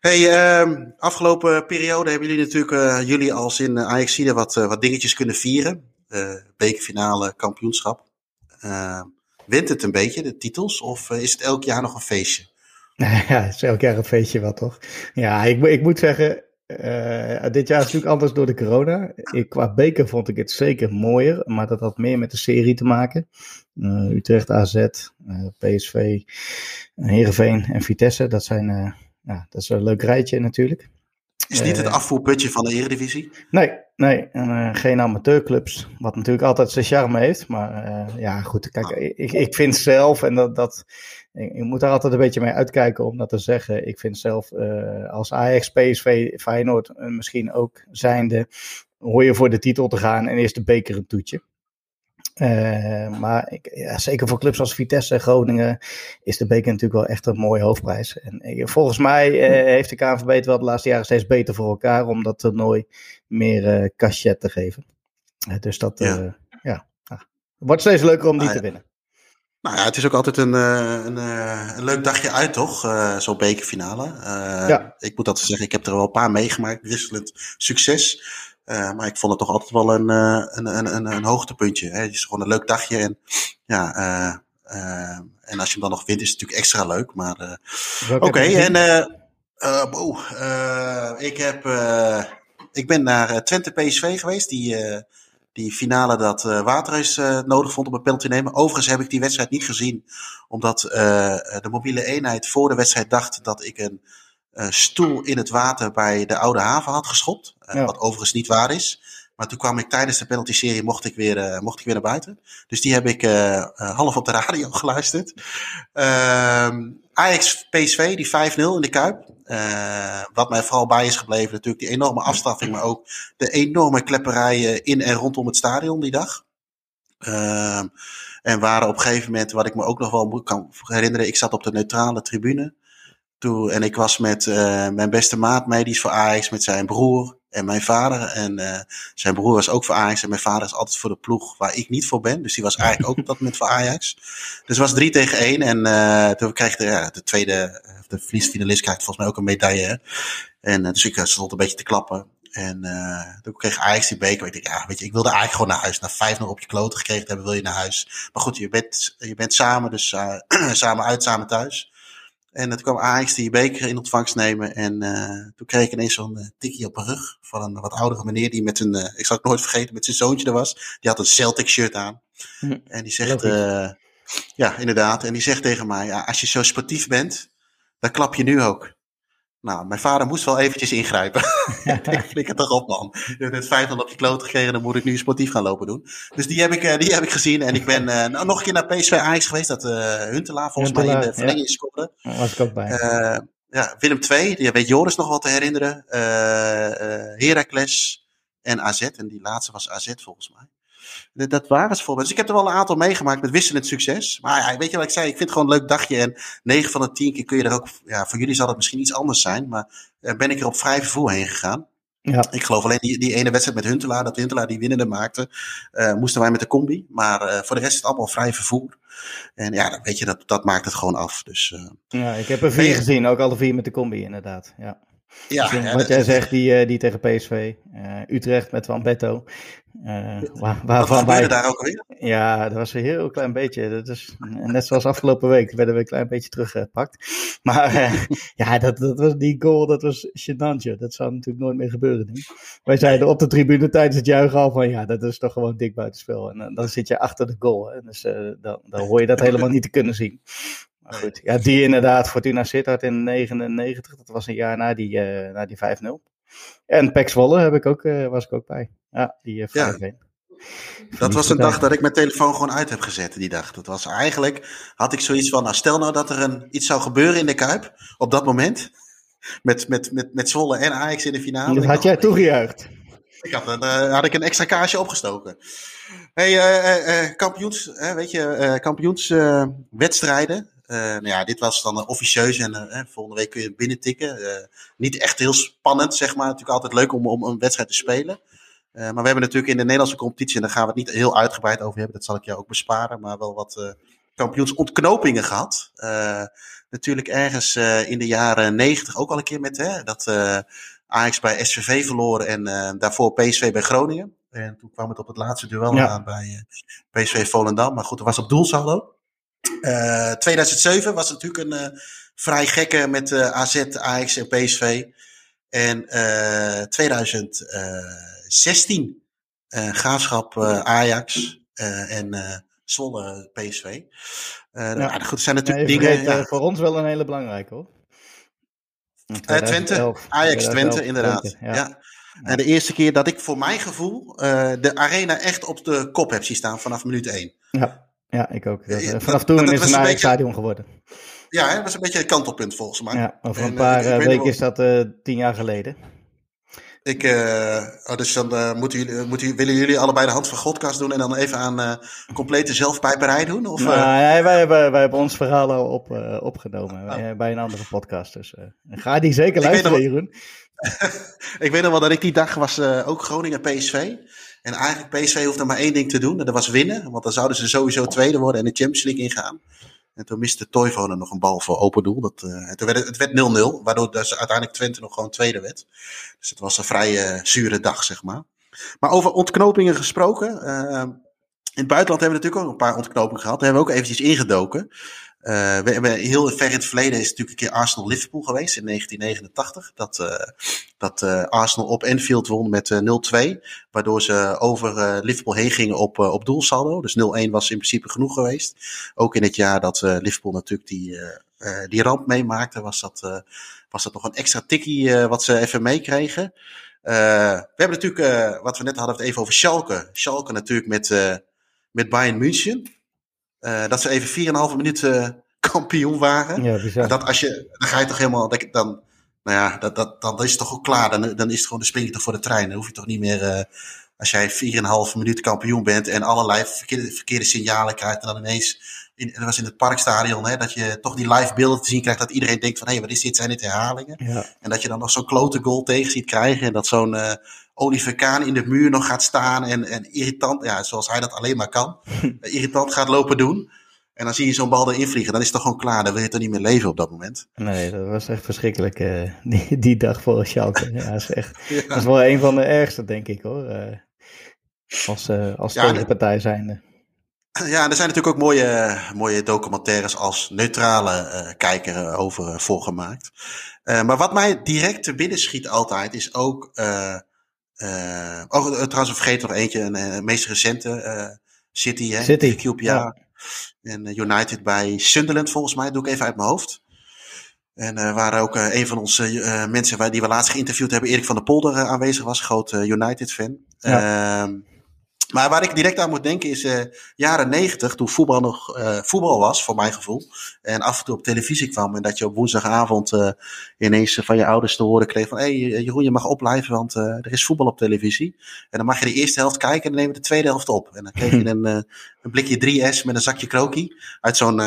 Hey, uh, afgelopen periode hebben jullie natuurlijk, uh, jullie als in Ajax wat, wat dingetjes kunnen vieren. bekerfinale, kampioenschap. wint het een beetje, de titels? Of is het elk jaar nog een feestje? Ja, het is elk jaar een feestje wat toch? Ja, ik, ik moet zeggen, uh, dit jaar is natuurlijk anders door de corona. Ik, qua beker vond ik het zeker mooier, maar dat had meer met de serie te maken. Uh, Utrecht, AZ, uh, PSV, Heerenveen en Vitesse, dat, zijn, ja, dat is een leuk rijtje natuurlijk. Is niet het afvoerputje van de Eredivisie? Nee, nee en, geen amateurclubs, wat natuurlijk altijd zijn charme heeft. Maar ja, goed, kijk, ah. ik, ik vind zelf, en dat, dat je moet daar altijd een beetje mee uitkijken om dat te zeggen. Ik vind zelf uh, als Ajax, PSV, Feyenoord uh, misschien ook zijnde, hoor je voor de titel te gaan en is de beker een toetje. Uh, maar ik, ja, zeker voor clubs als Vitesse en Groningen is de beker natuurlijk wel echt een mooie hoofdprijs. En volgens mij heeft de KNVB het wel de laatste jaren steeds beter voor elkaar om dat toernooi meer cachet te geven. dus dat ja. ja, wordt steeds leuker om die ah, te winnen. Nou ja, het is ook altijd een, eh, een, eh, een leuk dagje uit, toch? Uh, Zo'n bekerfinale. Uh, ja. Ik moet dat zeggen, ik heb er wel een paar meegemaakt. Wisselend succes. Uh, maar ik vond het toch altijd wel een, een, een, een, een hoogtepuntje. Hè? Het is gewoon een leuk dagje. En, ja, en als je hem dan nog wint, is het natuurlijk extra leuk. Maar oké, okay, en oh, ik, heb, ik ben naar Twente PSV geweest. Die die finale dat uh, Waterhuis uh, nodig vond om een penalty te nemen. Overigens heb ik die wedstrijd niet gezien, omdat uh, de mobiele eenheid voor de wedstrijd dacht dat ik een stoel in het water bij de Oude Haven had geschopt. Ja. Wat overigens niet waar is. Maar toen kwam ik tijdens de penalty-serie, mocht, ik weer, mocht ik weer naar buiten. Dus die heb ik half op de radio geluisterd. Ehm, Ajax PSV, die 5-0 in de Kuip. Uh, wat mij vooral bij is gebleven, natuurlijk die enorme afstraffing, maar ook de enorme klepperijen in en rondom het stadion die dag. Uh, en waren op een gegeven moment, wat ik me ook nog wel kan herinneren, ik zat op de neutrale tribune. Toen, en ik was met mijn beste maat mee, die is voor Ajax, met zijn broer en mijn vader. En zijn broer was ook voor Ajax en mijn vader is altijd voor de ploeg waar ik niet voor ben. Dus die was eigenlijk ook op dat moment voor Ajax. Dus het was drie tegen één en toen kreeg de, ja, de tweede, de verliesfinalist krijgt volgens mij ook een medaille. En dus ik stond een beetje te klappen. En uh, toen kreeg Ajax die beker. Ik denk, ja, weet je, ik wilde eigenlijk gewoon naar huis. Na 5-0 op je kloten gekregen hebben, wil je naar huis. Maar goed, je bent, je bent samen, dus uh, samen uit, samen thuis. En toen kwam Ajax die beker in ontvangst nemen. En uh, toen kreeg ik ineens zo'n uh, tikje op mijn rug. Van een wat oudere meneer die met een, uh, ik zal het nooit vergeten, met zijn zoontje er was. Die had een Celtic shirt aan. Hm. En die zegt, ja, inderdaad. En die zegt tegen mij, ja, als je zo sportief bent, dan klap je nu ook. Nou, mijn vader moest wel eventjes ingrijpen. ik flikker toch op, man. Je hebt net 500 op je kloot gekregen, dan moet ik nu sportief gaan lopen doen. Dus die heb ik, uh, die heb ik gezien. En ik ben uh, nog een keer naar PSV Ajax geweest, dat uh, Huntelaar volgens Huntelaar, mij in de verlenging ja. scoorde. Daar was ik ook bij. ja, Willem II, die weet Joris nog wel te herinneren. Heracles en AZ. En die laatste was AZ volgens mij. Dat waren ze volgens Dus ik heb er wel een aantal meegemaakt met wisselend succes. Maar ja, weet je wat ik zei? Ik vind het gewoon een leuk dagje. En 9 van de 10 keer kun je er ook. Ja, voor jullie zal het misschien iets anders zijn. Maar uh, ben ik er op vrij vervoer heen gegaan. Ja. Ik geloof alleen die, die ene wedstrijd met Huntelaar, dat Huntelaar die winnende maakte, uh, moesten wij met de combi. Maar uh, voor de rest is het allemaal vrij vervoer. En ja, weet je, dat, dat maakt het gewoon af. Dus, ja, ik heb er vier gezien, ook alle vier met de combi inderdaad. Ja. Ja, dus wat jij zegt, die, uh, die tegen PSV, uh, Utrecht met Van Betto. Uh, waar, waarvan wij, daar ook weer? Ja, dat was een heel klein beetje. Dat is, net zoals afgelopen week werden we een klein beetje teruggepakt. Maar ja, dat, dat was, die goal, dat was gênant. Dat zou natuurlijk nooit meer gebeuren. Denk. Wij zeiden op de tribune tijdens het juichen al van ja, dat is toch gewoon dik buitenspel. En dan zit je achter de goal. Hè. Dus dan, dan hoor je dat helemaal niet te kunnen zien. Maar goed, ja, die inderdaad, Fortuna Sittard in 99, dat was een jaar na die, uh, na die 5-0. En Pex Wolle heb ik ook, uh, was ik ook bij. Ja, die uh, ja. Dat was een dag dat ik mijn telefoon gewoon uit heb gezet, die dag. Dat was eigenlijk, had ik zoiets van, nou stel nou dat er een, iets zou gebeuren in de Kuip, op dat moment, met, met, met, met Zwolle en Ajax in de finale. Dat had jij toegejuicht. Ik had, een, had ik een extra kaasje opgestoken. hey, kampioens, weet je, kampioenswedstrijden. Uh, nou ja, dit was dan officieus en uh, volgende week kun je binnen tikken. Uh, niet echt heel spannend, zeg maar. Natuurlijk altijd leuk om, om een wedstrijd te spelen. maar we hebben natuurlijk in de Nederlandse competitie, en daar gaan we het niet heel uitgebreid over hebben, dat zal ik jou ook besparen, maar wel wat kampioensontknopingen gehad. natuurlijk ergens in de jaren negentig ook al een keer met hè, dat Ajax bij SVV verloren en daarvoor PSV bij Groningen. En toen kwam het op het laatste duel ja. aan bij PSV Volendam. Maar goed, dat was op doelsaldo. 2007 eh, was natuurlijk een uh, vrij gekke met uh, AZ, Ajax en PSV. En 2016 Graafschap Ajax en Zwolle PSV. Ja. Nou, goed, zijn natuurlijk dingen... Ja. Voor ons wel een hele belangrijke hoor. Twente, Ajax Twente, inderdaad. ja. ja. En de eerste keer dat ik voor mijn gevoel de arena echt op de kop heb zien staan vanaf minuut 1. Ja. Ja, ik ook. Dat, vanaf toen dat, is het een eigen stadion geworden. Ja, hè, dat was een beetje een kantelpunt volgens mij. Ja, over een paar uh, weken is dat uh, tien jaar geleden. Ik, uh, oh, dus dan uh, moeten jullie, moeten, willen jullie allebei de hand van Godkast doen en dan even aan complete zelfpijperij doen? Of, nou, ja, wij, hebben, wij hebben ons verhaal al op, opgenomen oh. bij een andere podcast. Dus ga die zeker luisteren, Jeroen. ik weet nog wel dat ik die dag was ook Groningen PSV. En eigenlijk PSV hoefde maar één ding te doen. En dat was winnen. Want dan zouden ze sowieso tweede worden en de Champions League ingaan. En toen miste Toivonen nog een bal voor open doel. Dat, uh, toen werd het, werd 0-0. Waardoor dus uiteindelijk Twente nog gewoon tweede werd. Dus het was een vrij uh, zure dag, zeg maar. Maar over ontknopingen gesproken. Uh, in het buitenland hebben we natuurlijk ook een paar ontknopingen gehad. Daar hebben we ook eventjes ingedoken. Uh, we hebben heel ver in het verleden is natuurlijk een keer Arsenal-Liverpool geweest in 1989. Dat, uh, dat uh, Arsenal op Enfield won met 0-2. Waardoor ze over Liverpool heen gingen op, op doelsaldo. Dus 0-1 was in principe genoeg geweest. Ook in het jaar dat Liverpool natuurlijk die, die ramp meemaakte, was dat, was dat nog een extra tikkie wat ze even meekregen. we hebben natuurlijk, wat we net hadden, het even over Schalke. Schalke natuurlijk met, met Bayern München. Uh, dat ze even 4,5 minuten kampioen waren. Ja, dat als je, dan ga je toch helemaal, dan, nou ja, dat, dat, dan is het toch ook klaar. Dan, dan is het gewoon de spring toch voor de trein. Dan hoef je toch niet meer, uh, als jij 4,5 minuten kampioen bent en allerlei verkeerde, verkeerde signalen krijgt en dan ineens in, dat was in het Parkstadion, hè, dat je toch die live beelden te zien krijgt. Dat iedereen denkt van, hé, hey, wat is dit? Zijn dit herhalingen? Ja. En dat je dan nog zo'n klote goal tegen ziet krijgen. En dat zo'n uh, Oliver Kaan in de muur nog gaat staan. En, en irritant, ja, zoals hij dat alleen maar kan. irritant gaat lopen doen. En dan zie je zo'n bal erin vliegen. Dan is het toch gewoon klaar. Dan wil je toch niet meer leven op dat moment. Nee, dat was echt verschrikkelijk. Uh, die, die dag voor Schalke. ja, is echt, Dat is wel een van de ergste, denk ik hoor. Uh, als, uh, als ja, tegenpartij zijnde. Ja, er zijn natuurlijk ook mooie, mooie documentaires als neutrale kijker over volgemaakt. Uh, maar wat mij direct te binnen schiet altijd is ook. Oh, trouwens, vergeet nog eentje, een meest recente City, hè? City. QPR. Ja. En United bij Sunderland, volgens mij, doe ik even uit mijn hoofd. En uh, waar ook uh, een van onze uh, mensen die we laatst geïnterviewd hebben, Erik van der Polder, aanwezig was, groot United-fan. Ja. Ehm, maar waar ik direct aan moet denken is uh, jaren negentig, toen voetbal nog uh, voetbal was, voor mijn gevoel. En af en toe op televisie kwam en dat je op woensdagavond uh, ineens van je ouders te horen kreeg van... hé hey, Jeroen, je mag opblijven, want er is voetbal op televisie. En dan mag je de eerste helft kijken en dan nemen we de tweede helft op. En dan kreeg je een, een blikje 3S met een zakje krokie uit zo'n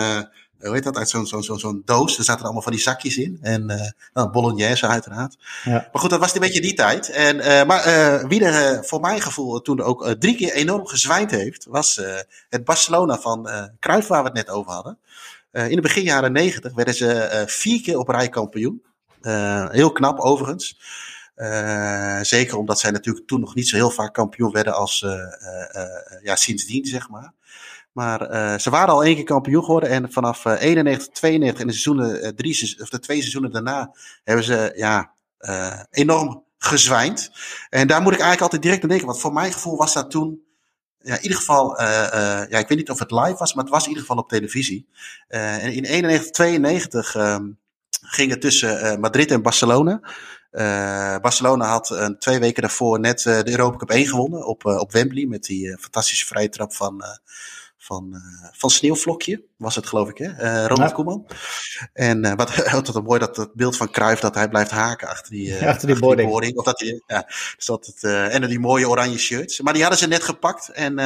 hoe heet dat, uit zo'n zo'n zo'n zo'n doos. Er zaten allemaal van die zakjes in. En uh, nou, bolognese uiteraard. Ja. Maar goed, dat was een beetje die tijd. En, uh, maar uh, wie er voor mijn gevoel toen ook drie keer enorm gezwijnd heeft, was het Barcelona van Cruijff, waar we het net over hadden. in de begin jaren negentig werden ze vier keer op rij kampioen. heel knap overigens. zeker omdat zij natuurlijk toen nog niet zo heel vaak kampioen werden als ja, sindsdien, zeg maar. Maar uh, ze waren al één keer kampioen geworden. En vanaf uh, 91, 92 en de, seizoenen, uh, drie, of de twee seizoenen daarna hebben ze ja, uh, enorm gezwijnd. En daar moet ik eigenlijk altijd direct aan denken. Want voor mijn gevoel was dat toen. Ja, in ieder geval, ja, ik weet niet of het live was, maar het was in ieder geval op televisie. en in 91, 92 um, ging het tussen Madrid en Barcelona. Barcelona had twee weken daarvoor net de Europa Cup 1 gewonnen op, op Wembley. Met die fantastische vrije trap van van, uh, van Sneeuwvlokje, was het geloof ik, hè? Uh, Ronald ja. Koeman. En uh, wat altijd mooi dat het beeld van Cruijff dat hij blijft haken achter die, ja, achter die achter boarding. Die boarding. Of dat hij, ja, dus dat het, en die mooie oranje shirts. Maar die hadden ze net gepakt en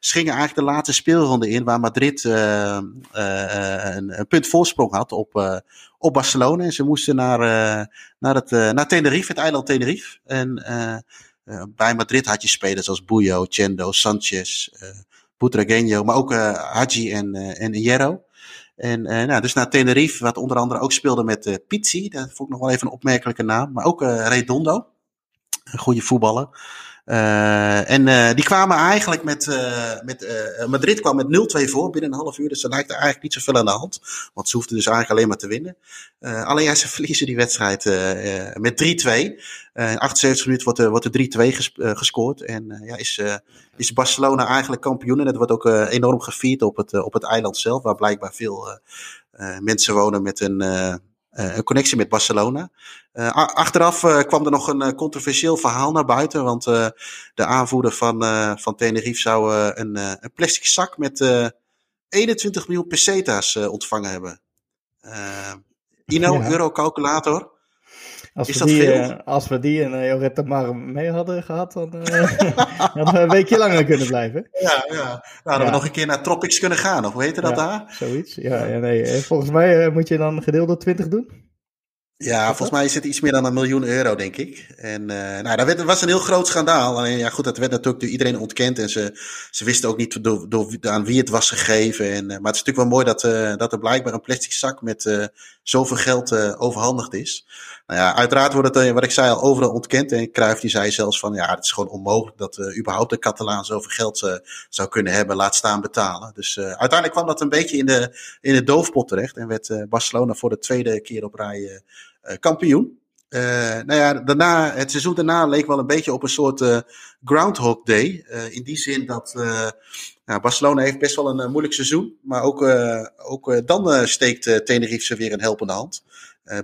ze gingen eigenlijk de laatste speelronde in waar Madrid een, een, punt voorsprong had op, op Barcelona. En ze moesten naar, naar, het, naar Tenerife, het eiland Tenerife. En bij Madrid had je spelers als Buyo, Chendo, Sanchez, Putragenio, maar ook uh, Hadji en, uh, en Hierro. En uh, nou, dus naar Tenerife, wat onder andere ook speelde met Pizzi. Dat vond ik nog wel even een opmerkelijke naam. Maar ook Redondo, een goede voetballer. Uh, en uh, die kwamen eigenlijk met, uh, met Madrid kwam met 0-2 voor binnen een half uur. Dus er lijkt er eigenlijk niet zoveel aan de hand. Want ze hoefden dus eigenlijk alleen maar te winnen. alleen ja, ze verliezen die wedstrijd met 3-2. in 78 minuten wordt er, wordt er 3-2 ges, gescoord. En ja, is, is Barcelona eigenlijk kampioen. En het wordt ook enorm gevierd op het, op het eiland zelf. Waar blijkbaar veel mensen wonen met een een connectie met Barcelona. Uh, achteraf uh, kwam er nog een controversieel verhaal naar buiten. Want de aanvoerder van, van Tenerife zou een, een plastic zak met 21 miljoen pesetas ontvangen hebben. Ino, ja. eurocalculator. Als is we, die, uh, als we die en uh, Jorette maar mee hadden gehad, dan uh, hadden we een weekje langer kunnen blijven. Ja, ja. Nou, hadden ja. we nog een keer naar Tropics kunnen gaan, of hoe heette dat ja, daar? Zoiets, ja. ja nee. Volgens mij moet je dan gedeeld door 20 doen. Ja, volgens mij is het iets meer dan een miljoen euro, denk ik. En uh, nou, dat, werd, dat was een heel groot schandaal. Alleen ja, goed, dat werd natuurlijk door iedereen ontkend. En ze, ze wisten ook niet door, door, aan wie het was gegeven. En, uh, maar het is natuurlijk wel mooi dat, uh, dat er blijkbaar een plastic zak met zoveel geld overhandigd is. Nou ja, uiteraard wordt het, wat ik zei, al overal ontkend. En Cruijff die zei zelfs van, ja, het is gewoon onmogelijk dat überhaupt de Catalaan zoveel geld zou kunnen hebben, laat staan betalen. Dus uiteindelijk kwam dat een beetje in de, in de doofpot terecht. En werd Barcelona voor de tweede keer op rij kampioen. Nou ja, daarna, het seizoen daarna leek wel een beetje op een soort Groundhog Day. In die zin dat nou, Barcelona heeft best wel een moeilijk seizoen. Maar ook, ook dan steekt Tenerife ze weer een helpende hand.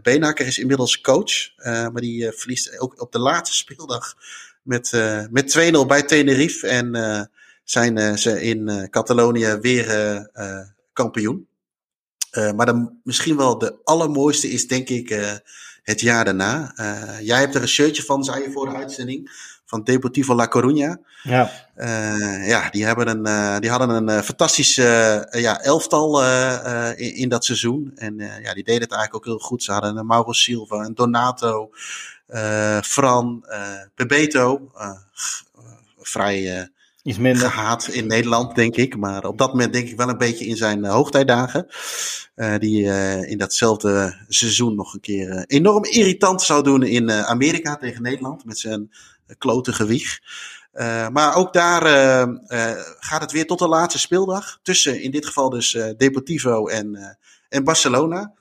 Beenhakker is inmiddels coach. maar die verliest ook op de laatste speeldag met, met 2-0 bij Tenerife. En zijn ze in Catalonië weer kampioen. Uh, maar dan misschien wel de allermooiste is denk ik uh, het jaar daarna. Uh, jij hebt er een shirtje van, zei je voor de uitzending. Van Deportivo La Coruña. Ja, ja die, hebben een, die hadden een fantastisch ja, elftal in, in, dat seizoen. En ja, die deden het eigenlijk ook heel goed. Ze hadden een Mauro Silva, een Donato, Fran, Bebeto. vrij Iets minder. gehaat in Nederland, denk ik. Maar op dat moment denk ik wel een beetje in zijn uh, hoogtijdagen. Uh, die uh, in datzelfde seizoen nog een keer enorm irritant zou doen in Amerika tegen Nederland. Met zijn klote gewicht. maar ook daar gaat het weer tot de laatste speeldag. Tussen in dit geval dus Deportivo en, en Barcelona.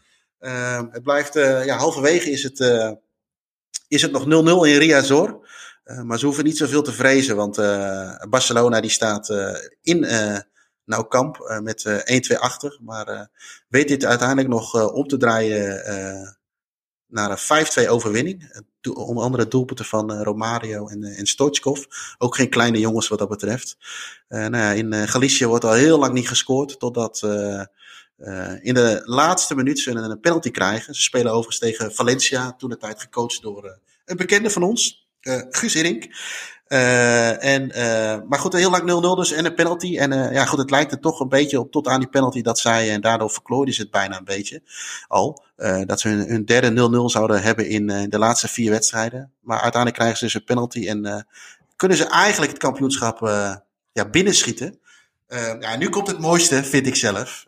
het blijft, ja, halverwege is het, is het nog 0-0 in Riazor. Uh, maar ze hoeven niet zoveel te vrezen, want uh, Barcelona die staat uh, in Nou Kamp met 1-2 achter. Maar weet dit uiteindelijk nog om te draaien naar een 5-2 overwinning. Onder andere doelpunten van Romario en, en Stoichkov. Ook geen kleine jongens wat dat betreft. nou ja, in Galicië wordt al heel lang niet gescoord, totdat... in de laatste minuut ze een penalty krijgen. Ze spelen overigens tegen Valencia, toen de tijd gecoacht door een bekende van ons, uh, Guus Hiddink. Uh, en, uh, maar goed, heel lang 0-0 dus en een penalty. En uh, ja, goed, het lijkt er toch een beetje op tot aan die penalty dat zij, en daardoor verklooiden ze het bijna een beetje al, dat ze hun, hun derde 0-0 zouden hebben in de laatste vier wedstrijden. Maar uiteindelijk krijgen ze dus een penalty en kunnen ze eigenlijk het kampioenschap ja, binnenschieten. ja, nu komt het mooiste, vind ik zelf,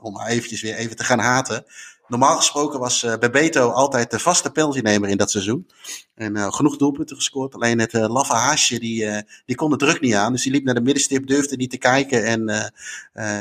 om eventjes weer even te gaan haten. Normaal gesproken was uh, Bebeto altijd de vaste penaltynemer in dat seizoen. En uh, genoeg doelpunten gescoord. Alleen het uh, laffe haasje, die, uh, die kon de druk niet aan. Dus die liep naar de middenstip, durfde niet te kijken. En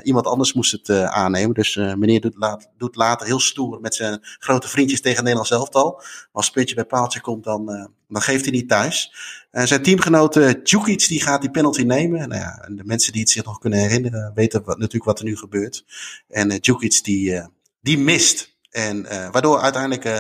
iemand anders moest het aannemen. Dus meneer doet, laat, doet, later heel stoer met zijn grote vriendjes tegen Nederland elftal. Maar als het puntje bij paaltje komt, dan, dan geeft hij niet thuis. zijn teamgenoot Djukic, die gaat die penalty nemen. Nou ja, en de mensen die het zich nog kunnen herinneren, weten wat, natuurlijk wat er nu gebeurt. En Djukic, die, die mist. En uh, waardoor uiteindelijk uh,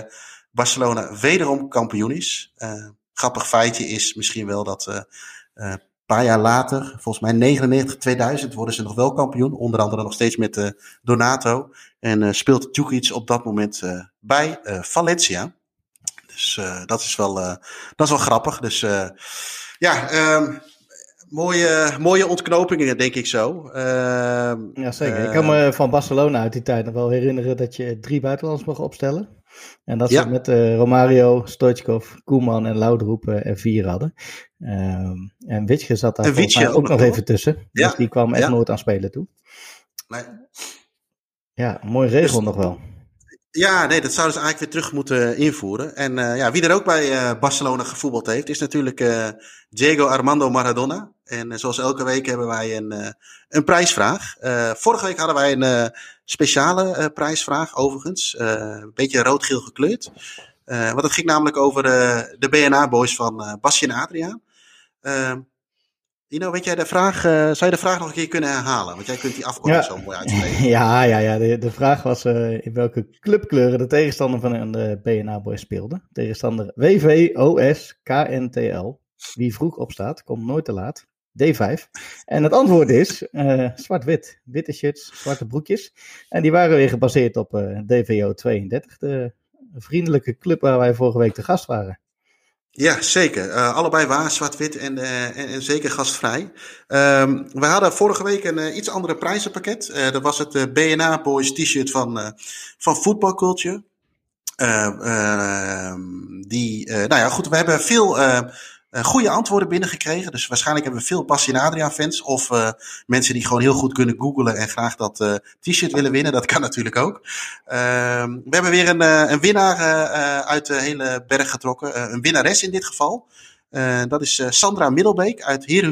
Barcelona wederom kampioen is. Uh, grappig feitje is misschien wel dat een paar jaar later, volgens mij 99, 2000, worden ze nog wel kampioen. Onder andere nog steeds met Donato. En speelt Djukic op dat moment bij Valencia. Dus dat, is wel, dat is wel grappig. Dus ja, um, mooie, mooie ontknopingen, denk ik zo. Uh, ja, zeker. ik kan me van Barcelona uit die tijd nog wel herinneren dat je drie buitenlanders mocht opstellen. En dat ze met uh, Romario, Stoichkov, Koeman en Laudroep uh, er vier hadden. Uh, en Witje zat daar ook, ook, nog even tussen. Ja. Dus die kwam echt nooit aan spelen toe. Nee. Ja, mooi regel dus, nog wel. Ja, nee, dat zouden ze eigenlijk weer terug moeten invoeren. En ja, wie er ook bij Barcelona gevoetbald heeft, is natuurlijk Diego Armando Maradona. En zoals elke week hebben wij een, een prijsvraag. vorige week hadden wij een speciale prijsvraag, overigens. een beetje rood-geel gekleurd. want het ging namelijk over de BNA-boys van Basje en Adriaan. Dino, weet jij de vraag, zou je de vraag nog een keer kunnen herhalen? Want jij kunt die afkorting zo mooi uitspreken. Ja, ja, ja. De, de vraag was in welke clubkleuren de tegenstander van de BNA Boys speelde. Tegenstander WVOS KNTL. Wie vroeg opstaat, komt nooit te laat. D5. En het antwoord is uh, zwart-wit. Witte shirts, zwarte broekjes. En die waren weer gebaseerd op DVO 32, de vriendelijke club waar wij vorige week te gast waren. Ja, zeker. Uh, allebei waar, zwart-wit en, en, en, zeker gastvrij. Um, we hadden vorige week een iets andere prijzenpakket. dat was het BNA Boys t-shirt van, van Football Culture. Ehm, die, nou ja, goed, we hebben veel goede antwoorden binnengekregen. Dus waarschijnlijk hebben we veel Passie Adriaan fans. Of uh, mensen die gewoon heel goed kunnen googlen en graag dat uh, t-shirt willen winnen. Dat kan natuurlijk ook. Ehm, we hebben weer een, een winnaar uit de hele berg getrokken. een winnares in dit geval. dat is Sandra Middelbeek uit Heer.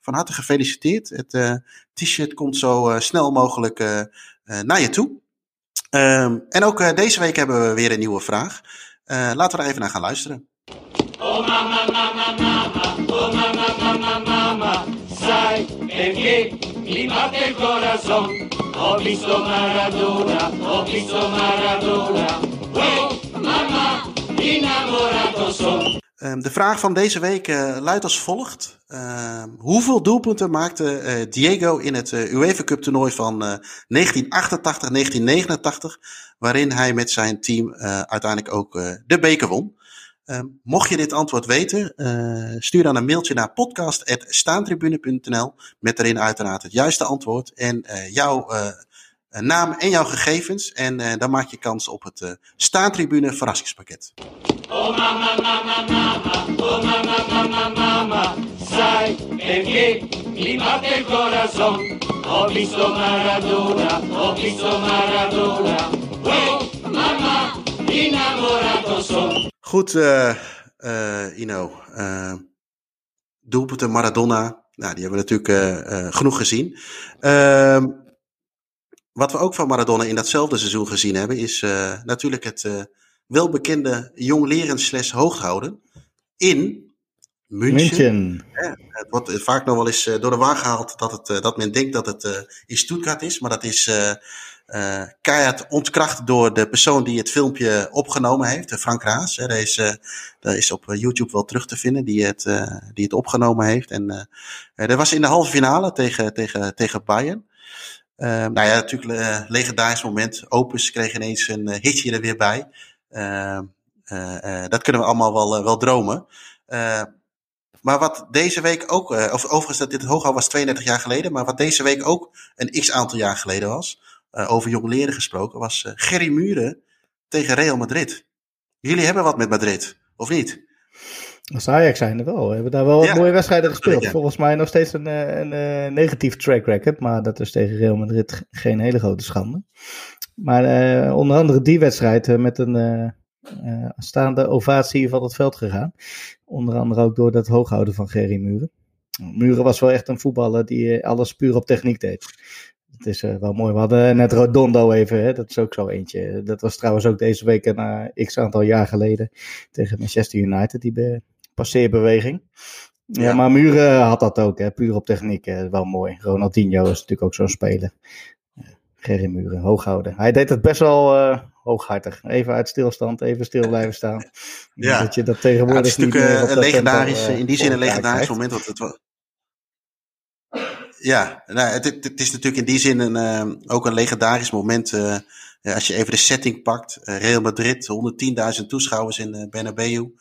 Van harte gefeliciteerd. Het t-shirt komt zo snel mogelijk naar je toe. Ehm, en ook deze week hebben we weer een nieuwe vraag. laten we er even naar gaan luisteren. Oh mamma, mamma, mamma, oh mamma, mamma, mamma, sai corazon. Um, de vraag van deze week uh, luidt als volgt. Uh, hoeveel doelpunten maakte uh, Diego in het UEFA Cup toernooi van 1988-1989, waarin hij met zijn team uiteindelijk ook de beker won? Ehm, mocht je dit antwoord weten, stuur dan een mailtje naar podcast.staantribune.nl met erin uiteraard het juiste antwoord en jouw naam en jouw gegevens. En dan maak je kans op het Staantribune verrassingspakket. Oh mama, mama, mama, mama, sai corazon. Visto Maradona, visto Maradona, oh mama, innamorato son. Goed, uh, uh, Ino. Uh, doelpunten Maradona, nou, die hebben we natuurlijk uh, genoeg gezien. Uh, wat we ook van Maradona in datzelfde seizoen gezien hebben, is natuurlijk het welbekende jong leren slash hooghouden in München. het wordt vaak nog wel eens eh, door de war gehaald dat, het, eh, dat men denkt dat het uh, in Stuttgart is. Maar dat is uh, keihard ontkracht door de persoon die het filmpje opgenomen heeft. Frank Raas. Hè, dat, is, dat is op YouTube wel terug te vinden. Die het, die het opgenomen heeft. En dat was in de halve finale tegen, tegen, tegen Bayern. nou ja, natuurlijk legendarisch moment. Opus kreeg ineens een hitje er weer bij. dat kunnen we allemaal wel, wel dromen. Maar wat deze week ook, of overigens, dit hooghal was 32 jaar geleden, maar wat deze week ook een x aantal jaar geleden was, uh, over jongleren gesproken, was uh, Gerry Muren tegen Real Madrid. Jullie hebben wat met Madrid, of niet? Als Ajax zijn er wel. We hebben daar wel wat mooie wedstrijden gespeeld. Volgens mij nog steeds een, een, een, negatief track record, maar dat is tegen Real Madrid geen hele grote schande. Maar onder andere die wedstrijd met een uh, staande ovatie van het veld gegaan. Onder andere ook door dat hooghouden van Gerry Muren. Muren was wel echt een voetballer die eh, alles puur op techniek deed. Het is uh, wel mooi. We hadden net Rodondo even, hè? dat is ook zo eentje. Dat was trouwens ook deze week een uh, x aantal jaar geleden tegen Manchester United, die passeerbeweging. Ja. ja, maar Muren had dat ook, hè? puur op techniek. wel mooi. Ronaldinho is natuurlijk ook zo'n speler. Gerry Muren, hooghouden. Hij deed het best wel uh, hooghartig. Even uit stilstand, even stil blijven staan. Ja. Dat je dat tegenwoordig ja, het is natuurlijk een legendarisch, in die zin een legendarisch moment. Want het was... Ja, nou, het, het, is natuurlijk in die zin een, uh, ook een legendarisch moment. Uh, als je even de setting pakt. Real Madrid, 110.000 toeschouwers in Bernabeu.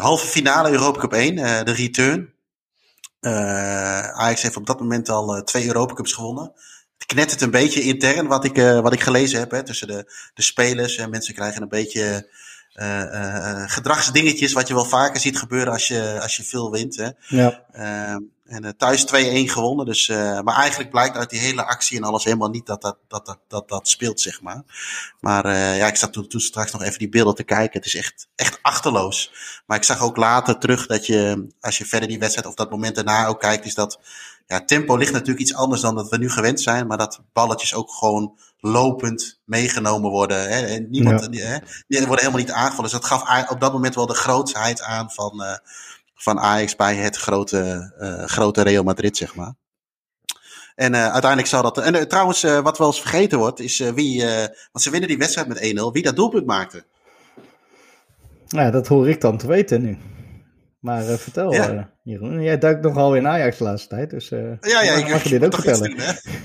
halve finale Europa Cup 1, de return. Ajax heeft op dat moment al twee Europa Cups gewonnen het knettert een beetje intern wat ik, wat ik gelezen heb hè, tussen de, de spelers. En mensen krijgen een beetje uh, uh, gedragsdingetjes wat je wel vaker ziet gebeuren als je, als je veel wint. Hè. Ja. Ehm, en thuis 2-1 gewonnen. Dus, maar eigenlijk blijkt uit die hele actie en alles helemaal niet dat dat, dat, dat, dat, dat speelt, zeg maar. Maar ja, ik zat toen, toen straks nog even die beelden te kijken. Het is echt, echt achterloos. Maar ik zag ook later terug dat je, als je verder die wedstrijd of dat moment daarna ook kijkt, is dat ja, tempo ligt natuurlijk iets anders dan dat we nu gewend zijn. Maar dat balletjes ook gewoon lopend meegenomen worden. Hè? En niemand, hè? die worden helemaal niet aangevallen. Dus dat gaf op dat moment wel de grootsheid aan van, uh, van Ajax bij het grote, uh, grote Real Madrid, zeg maar. En uh, uiteindelijk zal dat. En trouwens, wat wel eens vergeten wordt, is wie. want ze winnen die wedstrijd met 1-0. Wie dat doelpunt maakte. Ja, dat hoor ik dan te weten nu. Maar uh, vertel, ja. uh, Jeroen. Jij duikt nogal in Ajax de laatste tijd. Dus uh, ja, ja, ik mag je dit ook vertellen.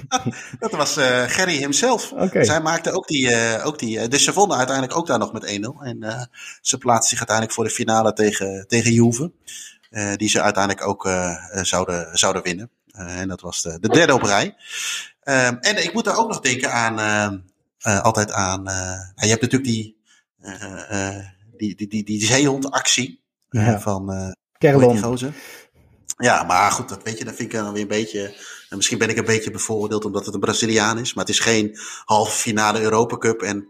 dat was Gerry himself. Okay. Zij maakte ook die, ook die. Dus ze vonden uiteindelijk ook daar nog met 1-0. En ze plaatste zich uiteindelijk voor de finale tegen, tegen Juve. die ze uiteindelijk ook zouden, zouden winnen. en dat was de, de derde op rij. Ehm, en ik moet daar ook nog denken aan. altijd aan. je hebt natuurlijk die. die, die, die, die zeehondactie. Ja. Van uh, Kerlon. Ja, maar goed, dat weet je, dat vind ik dan weer een beetje. En misschien ben ik een beetje bevoordeeld omdat het een Braziliaan is. Maar het is geen halve finale Europa Cup. En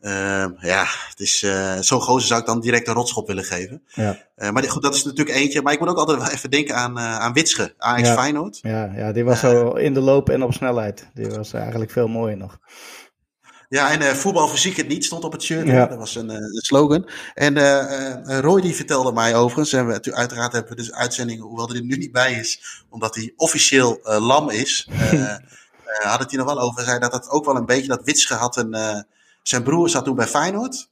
uh, ja, het is, uh, zo'n gozer zou ik dan direct een rotschop willen geven. Ja. Uh, maar goed, dat is natuurlijk eentje. Maar ik moet ook altijd wel even denken aan, aan Witsche, Ajax ja. Feyenoord. Ja, ja, die was zo in de loop en op snelheid. Die was eigenlijk veel mooier nog. Ja, en uh, voetbal fysiek het niet stond op het shirt. Ja. Dat was een, uh, slogan. En uh, Roy die vertelde mij overigens, en we, uiteraard hebben we dus uitzendingen, hoewel er nu niet bij is, omdat hij officieel lam is, had het hij nog wel over. zei dat het ook wel een beetje, dat Witsche had een, zijn broer zat toen bij Feyenoord.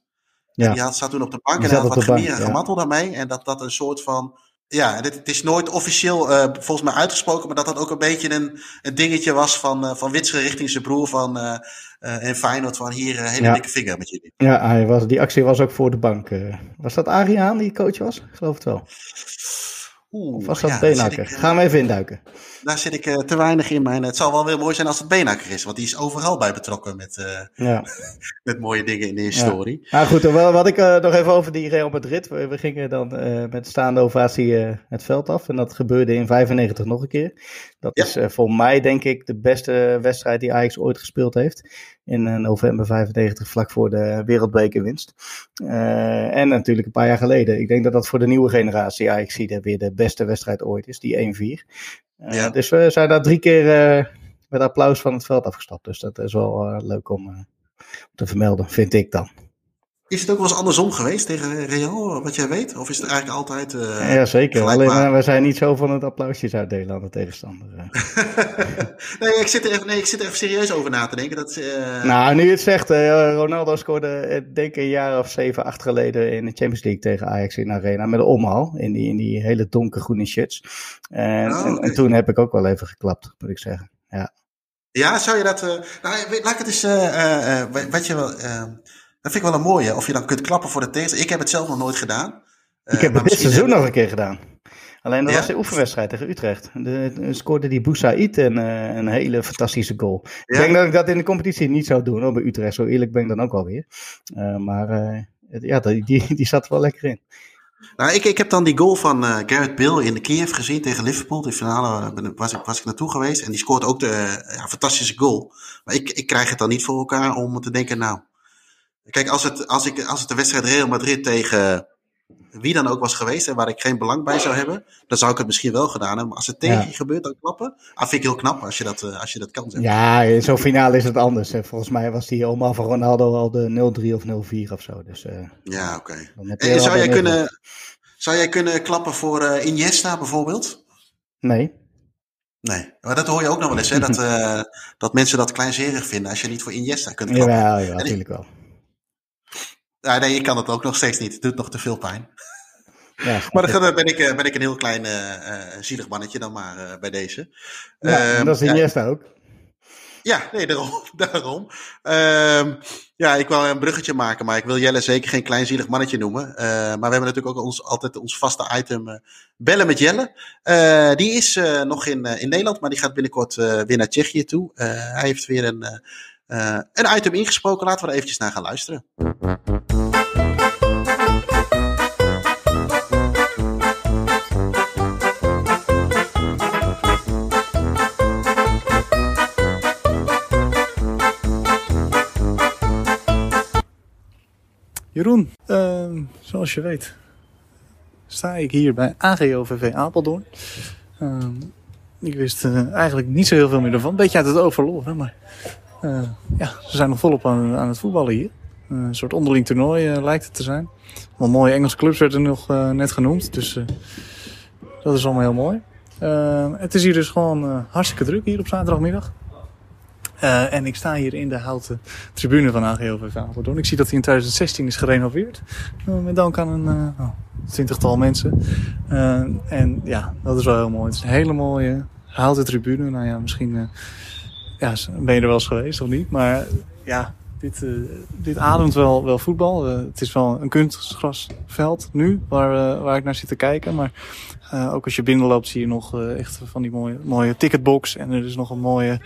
Ja. En die had, zat toen op de bank en hij had wat gemier en ja. gemattel daarmee. En dat dat een soort van Ja, dit, het is nooit officieel uh, volgens mij uitgesproken, maar dat dat ook een beetje een, een dingetje was van, uh, van Witsche richting zijn broer van, uh, en Feyenoord van hier hele ja. dikke vinger met jullie. Ja, hij was, die actie was ook voor de bank. was dat Ariaan die coach was? Ik geloof het wel. Oeh, of was dat ja, Benaker? Gaan we even induiken. Daar zit ik uh, te weinig in. Maar het zal wel weer mooi zijn als het Benaker is. Want die is overal bij betrokken met, uh, ja. met mooie dingen in de historie. Ja. Maar goed, wel, wat ik uh, nog even over die Real Madrid. We, we gingen dan met staande ovatie het veld af. En dat gebeurde in 95 nog een keer. Dat is voor mij denk ik de beste wedstrijd die Ajax ooit gespeeld heeft. In november 95, vlak voor de wereldbekerwinst. en natuurlijk een paar jaar geleden. Ik denk dat dat voor de nieuwe generatie Ajax weer de beste wedstrijd ooit is. Die 1-4. Eh, ja. Dus we zijn daar drie keer eh, met applaus van het veld afgestapt. Dus dat is wel eh, leuk om te vermelden, vind ik dan. Is het ook wel eens andersom geweest tegen Real, wat jij weet? Of is het eigenlijk altijd. Uh, ja, zeker. Alleen we zijn niet zo van het applausjes uitdelen aan de tegenstander. nee, ik zit er even, nee, ik zit er even serieus over na te denken. Dat, uh... Nou, nu je het zegt, Ronaldo scoorde, denk ik, een jaar of zeven, acht geleden in de Champions League tegen Ajax in Arena met een omhaal. In die, in die hele donkergroene shirts. En, oh, en, en, toen heb ik ook wel even geklapt, moet ik zeggen. Ja. Ja, zou je dat. nou, laat ik het eens. wat je wel. Dat vind ik wel een mooie. Of je dan kunt klappen voor de tegenstander. Ik heb het zelf nog nooit gedaan. Ik heb het dit seizoen nog een keer gedaan. Alleen dat was de oefenwedstrijd tegen Utrecht. De, scoorde die Boussaïd een, eh, een hele fantastische goal. Ik denk dat ik dat in de competitie niet zou doen. Hoor, bij Utrecht, zo eerlijk ben ik dan ook alweer. Uh, maar uh, ja, die, die, die zat er wel lekker in. Nou, ik, ik heb dan die goal van uh, Garrett Bill in de Kiev gezien tegen Liverpool. De finale was, ik, was ik naartoe geweest. En die scoort ook de ja, fantastische goal. Maar ik, ik krijg het dan niet voor elkaar om te denken, nou, Kijk, als het, als, ik, als het de wedstrijd Real Madrid tegen wie dan ook was geweest en waar ik geen belang bij zou hebben, dan zou ik het misschien wel gedaan hebben. Maar als het tegen je gebeurt, dan klappen. Ah, vind ik heel knap als je dat, uh, als je dat kan. Zeg. Ja, in zo'n finale is het anders. Volgens mij was die oma van Ronaldo al de 0-3 of 0-4 of zo. Dus, uh, ja, oké. Okay. En zou jij, kunnen, zou jij kunnen klappen voor uh, Iniesta bijvoorbeeld? Nee. Nee, maar dat hoor je ook nog wel eens, hè? dat, dat mensen dat kleinzerig vinden als je niet voor Iniesta kunt klappen. Ja, ja natuurlijk wel. Ja, nee, ik kan het ook nog steeds niet. Het doet nog te veel pijn. Ja, maar dan ben ik, eh, ben ik een heel klein uh, zielig mannetje dan maar uh, bij deze. Ja, um, dat is ja, ook. Ja, nee, daarom. daarom. Um, ja, ik wil een bruggetje maken, maar ik wil Jelle zeker geen klein zielig mannetje noemen. Uh, maar we hebben natuurlijk ook ons, altijd ons vaste item bellen met Jelle. die is nog in, in Nederland, maar die gaat binnenkort weer naar Tsjechië toe. hij heeft weer een, een item ingesproken. Laten we er eventjes naar gaan luisteren. Jeroen, uh, zoals je weet sta ik hier bij AGOVV Apeldoorn. Uh, ik wist uh, eigenlijk niet zo heel veel meer ervan. Beetje uit het overloren, maar uh, ja, ze zijn nog volop aan, aan het voetballen hier. een soort onderling toernooi lijkt het te zijn. Wel mooie Engelse clubs werden nog net genoemd, dus dat is allemaal heel mooi. Het is hier dus gewoon hartstikke druk hier op zaterdagmiddag. En ik sta hier in de houten tribune van AGOVV Apeldoorn. Ik zie dat hij in 2016 is gerenoveerd. Met dank aan een uh, twintigtal mensen. en ja, dat is wel heel mooi. Het is een hele mooie houten tribune. Nou ja, misschien ja, ben je er wel eens geweest of niet. Maar ja, dit, dit ademt wel, wel voetbal. het is wel een kunstgrasveld nu, waar, waar ik naar zit te kijken. Maar ook als je binnenloopt zie je nog echt van die mooie, mooie ticketbox. En er is nog een mooie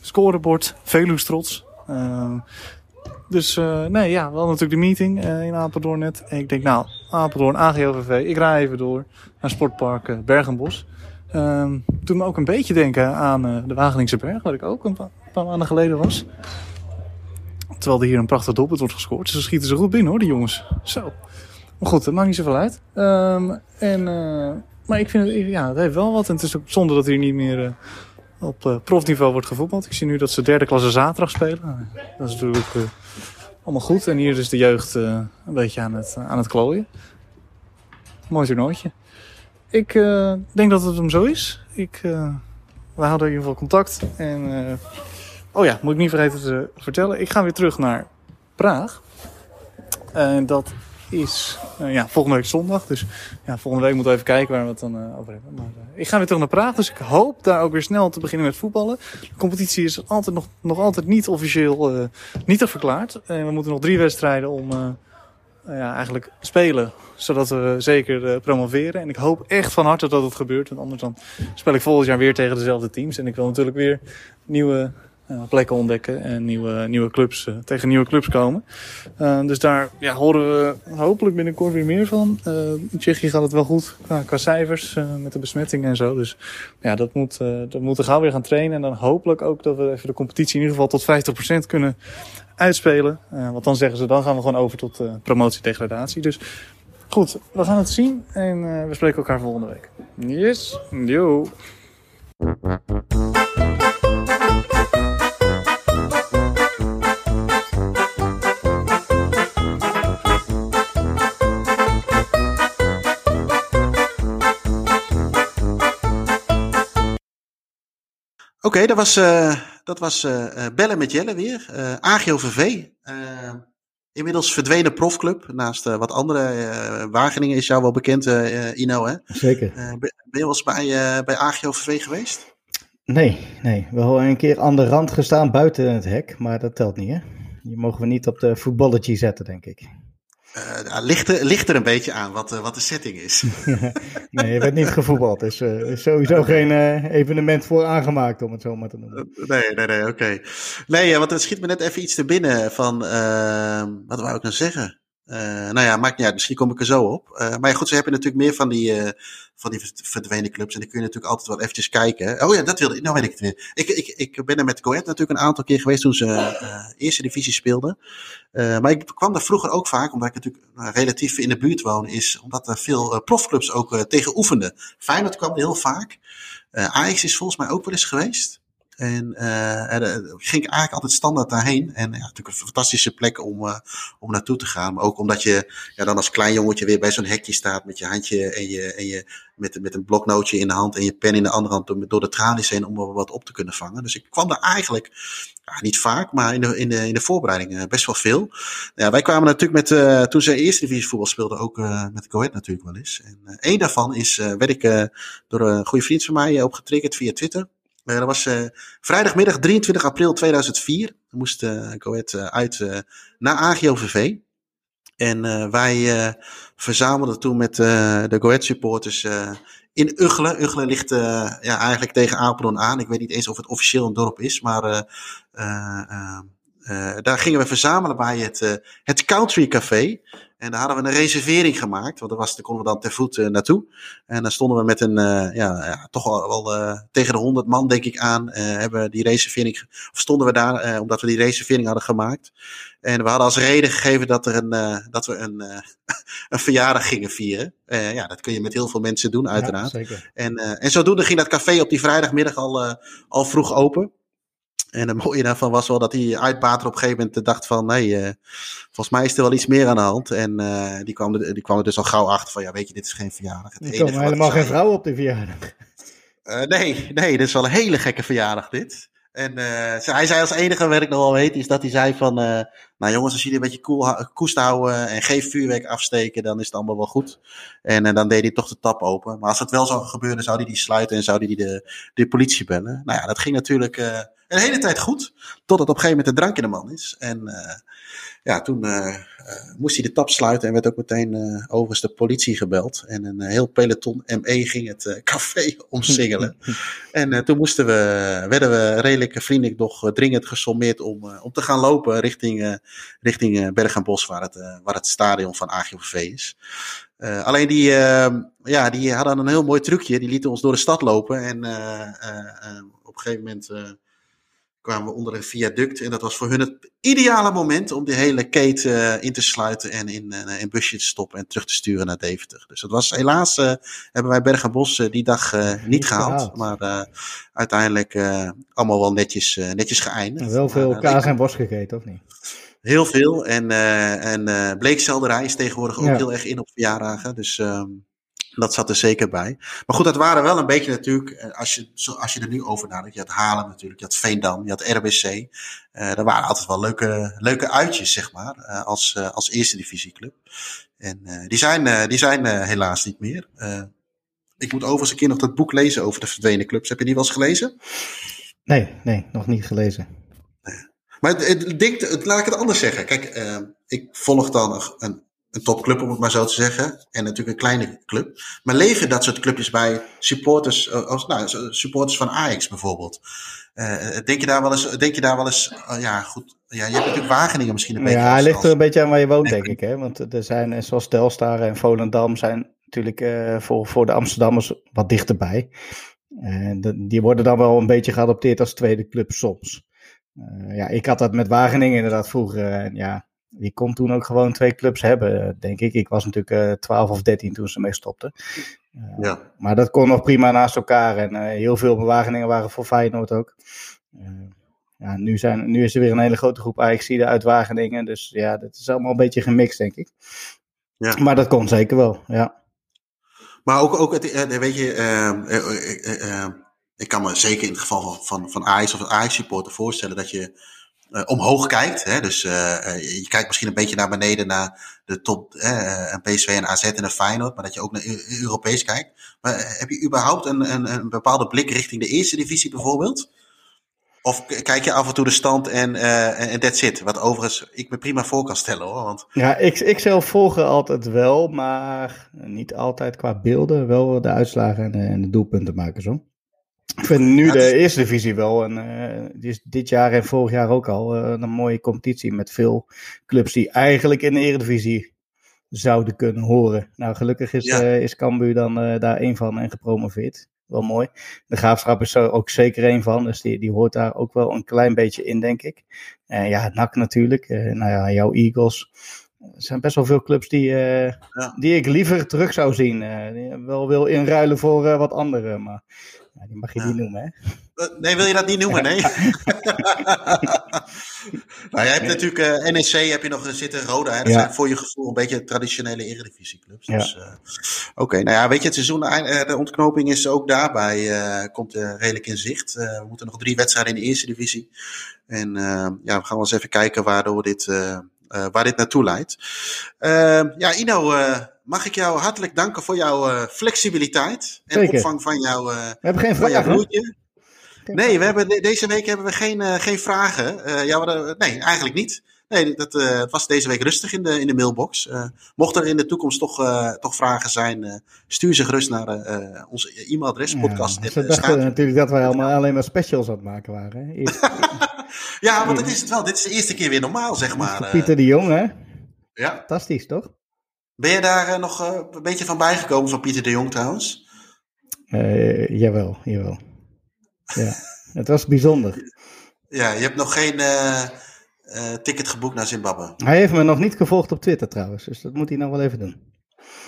scorebord, Veluws trots. Dus nee, ja, wel natuurlijk de meeting in Apeldoorn net. En ik denk, nou, Apeldoorn, AGOVV, ik rij even door naar sportpark Bergenbos. Ehm, toen me ook een beetje denken aan de Wageningse Berg, waar ik ook een paar maanden geleden was. Terwijl er hier een prachtig doelpunt wordt gescoord. Ze schieten ze goed binnen hoor, die jongens. Zo. Maar goed, het maakt niet zoveel uit. Um, en, maar ik vind het, ja, het heeft wel wat. En het is ook zonde dat hier niet meer op uh, profniveau wordt gevoetbald. Ik zie nu dat ze derde klasse zaterdag spelen. Dat is natuurlijk allemaal goed. En hier is de jeugd een beetje aan het, aan het klooien. Mooi toernooitje. Ik denk dat het hem zo is. Ik, we houden in ieder geval contact. En, oh ja, moet ik niet vergeten te vertellen. Ik ga weer terug naar Praag. En dat is ja, volgende week zondag. Dus ja, volgende week moeten we even kijken waar we het dan over hebben. Maar ik ga weer terug naar Praag, dus ik hoop daar ook weer snel te beginnen met voetballen. De competitie is altijd nog, nog altijd niet officieel niet verklaard. En we moeten nog drie wedstrijden om ja, eigenlijk spelen zodat we zeker uh, promoveren. En ik hoop echt van harte dat het gebeurt. Want anders dan speel ik volgend jaar weer tegen dezelfde teams. En ik wil natuurlijk weer nieuwe uh, plekken ontdekken. En nieuwe, nieuwe clubs, uh, tegen nieuwe clubs komen. dus daar ja, horen we hopelijk binnenkort weer meer van. in Tsjechië gaat het wel goed qua, cijfers. met de besmetting en zo. Dus ja, dat moet, dat moeten we gauw weer gaan trainen. En dan hopelijk ook dat we even de competitie in ieder geval tot 50% kunnen uitspelen. want dan zeggen ze, dan gaan we gewoon over tot promotie-degradatie. Dus Goed, we gaan het zien en uh, we spreken elkaar volgende week. Yes, yo. Oké, okay, dat was, uh, dat was uh, Bellen met Jelle weer. Uh, AGOVV inmiddels verdwenen profclub. Naast uh, wat andere. Uh, Wageningen is jou wel bekend, uh, Ino, hè? Zeker. ben, ben je wel eens bij, bij AGOVV geweest? Nee, nee. Wel een keer aan de rand gestaan buiten het hek, maar dat telt niet, hè? Die mogen we niet op de voetballetje zetten, denk ik. Uh, ligt, er, ligt er een beetje aan wat, uh, wat de setting is. nee, je werd niet gevoetbald. Dus uh, sowieso geen evenement voor aangemaakt, om het zo maar te noemen. nee, nee, nee, oké. Okay. Nee, want het schiet me net even iets te binnen van, wat wou ik nou zeggen? Uh, nou ja, maakt niet uit. Misschien kom ik er zo op. Uh, maar goed, ze hebben natuurlijk meer van die, uh, van die verdwenen clubs. En dan kun je natuurlijk altijd wel eventjes kijken. Oh ja, dat wilde ik. Nou weet ik het weer. Ik, ik, ik ben er met Coët natuurlijk een aantal keer geweest toen ze eerste divisie speelden. maar ik kwam daar vroeger ook vaak, omdat ik natuurlijk relatief in de buurt woon, is omdat er veel profclubs ook tegen oefenden. Feyenoord kwam heel vaak. Ajax is volgens mij ook wel eens geweest. En uh, er, ging ik eigenlijk altijd standaard daarheen. En ja, natuurlijk een fantastische plek om, uh, om naartoe te gaan. Maar ook omdat je ja, dan als klein jongetje weer bij zo'n hekje staat met je handje en je, en je met, met een bloknootje in de hand en je pen in de andere hand door, de tralies heen om wat op te kunnen vangen. Dus ik kwam daar eigenlijk ja, niet vaak, maar in de, in de, in de voorbereiding best wel veel. Ja, wij kwamen natuurlijk met, toen ze eerste divisie voetbal speelden, ook uh, met Coët natuurlijk wel eens. En één daarvan is, werd ik door een goede vriend van mij opgetriggerd via Twitter. Dat was vrijdagmiddag 23 april 2004. Dan moest uh, Coët uit naar AGOVV. En wij verzamelden toen met de Coët supporters in Uggelen. Uggelen ligt ja, eigenlijk tegen Apeldoorn aan. Ik weet niet eens of het officieel een dorp is, maar daar gingen we verzamelen bij het, het Country Café. En daar hadden we een reservering gemaakt, want daar, was, daar konden we dan ter voet naartoe. En dan stonden we met een, ja, ja, toch wel, wel tegen de 100 man, denk ik, aan. hebben die reservering, of stonden we daar, omdat we die reservering hadden gemaakt. En we hadden als reden gegeven dat, er een, uh, dat we een, uh, een verjaardag gingen vieren. Uh, ja, dat kun je met heel veel mensen doen, uiteraard. Ja, en, en zodoende ging dat café op die vrijdagmiddag al, al vroeg open. En het mooie daarvan was wel dat die uitbater op een gegeven moment dacht van... nee, volgens mij is er wel iets meer aan de hand. En die, kwam er, die kwam er dus al gauw achter van... ja, weet je, dit is geen verjaardag. Het er komen helemaal geen vrouw op de verjaardag. nee, nee, dit is wel een hele gekke verjaardag dit. En hij zei als enige wat ik nog wel weet, is dat hij zei van, nou jongens, als jullie een beetje cool, koest houden en geen vuurwerk afsteken, dan is het allemaal wel goed. En dan deed hij toch de tap open. Maar als dat wel zou gebeuren, zou hij die sluiten en zou hij de, de politie bellen. Nou ja, dat ging natuurlijk een hele tijd goed, totdat op een gegeven moment de drank in de man is. En ja, toen uh, moest hij de tap sluiten en werd ook meteen uh, overigens de politie gebeld. En een heel peloton ME ging het café omsingelen. en toen moesten we, werden we redelijk vriendelijk nog dringend gesommeerd om, om te gaan lopen richting, richting Berg en Bos, waar het, waar het stadion van AGOVV is. alleen die, ja, die hadden een heel mooi trucje. Die lieten ons door de stad lopen. En op een gegeven moment kwamen we onder een viaduct. En dat was voor hun het ideale moment om die hele keten uh, in te sluiten en in een uh, busje te stoppen en terug te sturen naar Deventer. Dus dat was helaas, uh, hebben wij Berg en Bos die dag niet, niet, gehaald. gehaald. Maar uiteindelijk allemaal wel netjes, netjes geëindigd. En wel veel kaas en bos gegeten, of niet? Heel veel. En, en bleekselderij is tegenwoordig ook ja. heel erg in op verjaardagen. Dus... Um, Dat zat er zeker bij. Maar goed, dat waren wel een beetje natuurlijk, als je, als je er nu over nadenkt. Je had Halen natuurlijk, je had Veendam, je had RBC. Uh, dat waren altijd wel leuke, leuke uitjes, zeg maar, uh, als, uh, als eerste divisieclub. En die zijn, die zijn helaas niet meer. ik moet overigens een keer nog dat boek lezen over de verdwenen clubs. Heb je die wel eens gelezen? Nee, nee, nog niet gelezen. Maar het, het, het, laat ik het anders zeggen. Kijk, ik volg dan een, een topclub, om het maar zo te zeggen. En natuurlijk een kleine club. Maar leven dat soort clubjes bij supporters, eh, als, nou, supporters van Ajax bijvoorbeeld. Uh, denk je daar wel eens, denk je daar wel eens, uh, ja goed, ja, je hebt natuurlijk Wageningen misschien een beetje. Ja, het ligt er een beetje aan waar je woont, denk ik. Hè? Want er zijn, zoals Telstar en Volendam zijn natuurlijk uh, voor, voor de Amsterdammers wat dichterbij. En die worden dan wel een beetje geadopteerd als tweede club soms. ja, ik had dat met Wageningen inderdaad vroeger. Ja, die kon toen ook gewoon twee clubs hebben, denk ik. Ik was natuurlijk uh, eh, 12 of 13 toen ze mee stopten. Uh, ja. Maar dat kon nog prima naast elkaar. En uh, heel veel bewageningen waren voor Feyenoord ook. ja, nu, zijn, nu is er weer een hele grote groep Ajaxide uit Wageningen. Dus ja, dat is allemaal een beetje gemixt, denk ik. Ja. Maar dat kon zeker wel, ja. Maar ook, ook het, weet je, ik kan me zeker in het geval van, van, van Ajax of Ajax supporter voorstellen dat je uh, omhoog kijkt. Hè? Dus uh, je kijkt misschien een beetje naar beneden naar de top, een PSV en AZ en een Feyenoord, maar dat je ook naar Europees kijkt. Maar heb je überhaupt een, een, een bepaalde blik richting de eerste divisie bijvoorbeeld? Of kijk je af en toe de stand en uh, that's it? Wat overigens ik me prima voor kan stellen hoor. Want... Ja, ik, ik zelf volgen altijd wel, maar niet altijd qua beelden. Wel de uitslagen en, en de doelpunten maken zo. Ik vind nu de eerste divisie wel, en uh, dit jaar en vorig jaar ook al, uh, een mooie competitie met veel clubs die eigenlijk in de eredivisie zouden kunnen horen. Nou, gelukkig is, ja. uh, is Cambuur dan daar een van en gepromoveerd. Wel mooi. De Graafschap is er ook zeker een van, dus die, die hoort daar ook wel een klein beetje in, denk ik. En ja, NAC natuurlijk, nou ja, jouw Eagles. Er zijn best wel veel clubs die, ja. die ik liever terug zou zien. wel wil inruilen voor wat andere, maar die mag je niet noemen, hè? Eh, nee, wil je dat niet noemen? Nee. nou, jij hebt natuurlijk uh, eh, NEC, heb je nog zitten, Roda. Hè? Dat zijn voor je gevoel een beetje traditionele eredivisieclubs. Dus, uh, Oké, okay, nou ja, weet je, het seizoen, de ontknoping is ook daarbij, komt redelijk in zicht. we moeten nog drie wedstrijden in de eerste divisie. En ja, we gaan wel eens even kijken waardoor dit, waar dit naartoe leidt. ja, Ino mag ik jou hartelijk danken voor jouw uh, flexibiliteit en Zeker. opvang van jouw. We hebben geen vragen. Nee, we hebben, deze week hebben we geen, geen vragen. ja, nee, eigenlijk niet. Nee, dat uh, was deze week rustig in de, in de mailbox. Uh, mocht er in de toekomst toch, uh, toch vragen zijn, stuur ze gerust naar ons e-mailadres, ja, podcast. Ze dachten natuurlijk dat wij allemaal alleen maar specials aan het maken waren. Eerst, ja, want dat is het wel. Dit is de eerste keer weer normaal, zeg maar. Pieter de Jong, hè? Ja. Fantastisch, toch? Ben je daar uh, nog uh, een beetje van bijgekomen van Pieter de Jong trouwens? Jawel, jawel. Ja, het was bijzonder. Ja, je hebt nog geen ticket geboekt naar Zimbabwe. Hij heeft me nog niet gevolgd op Twitter trouwens, dus dat moet hij nou wel even doen.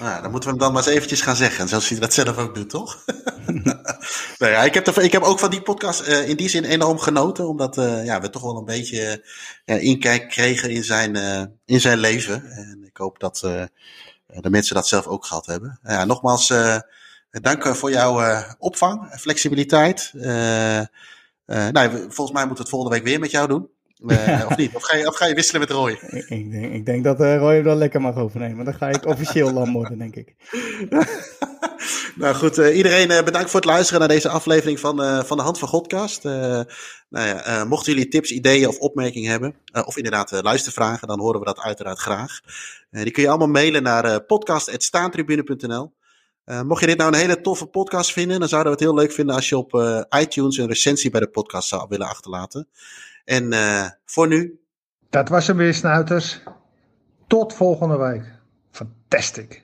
Nou, dan moeten we hem dan maar eens eventjes gaan zeggen. Zoals hij dat zelf ook doet, toch? nou ik, heb ik heb ook van die podcast uh, in die zin enorm genoten. Omdat uh, ja, we toch wel een beetje uh, inkijk kregen in zijn, in zijn leven. En ik hoop dat de mensen dat zelf ook gehad hebben. Ja, nogmaals, dank voor jouw opvang, flexibiliteit. nou, volgens mij moeten we het volgende week weer met jou doen. Uh, of niet? Of ga, je, of ga je wisselen met Roy? Ik, ik, denk, ik denk dat uh, Roy hem wel lekker mag overnemen. Dan ga ik officieel lam worden, denk ik. nou goed, uh, iedereen bedankt voor het luisteren naar deze aflevering van, van de Hand van Godcast. nou ja, mochten jullie tips, ideeën of opmerkingen hebben, of inderdaad luistervragen, dan horen we dat uiteraard graag. die kun je allemaal mailen naar podcast.staantribune.nl. mocht je dit nou een hele toffe podcast vinden, dan zouden we het heel leuk vinden als je op iTunes een recensie bij de podcast zou willen achterlaten. En uh, voor nu. Dat was hem weer, snuiters. Tot volgende week. Fantastic.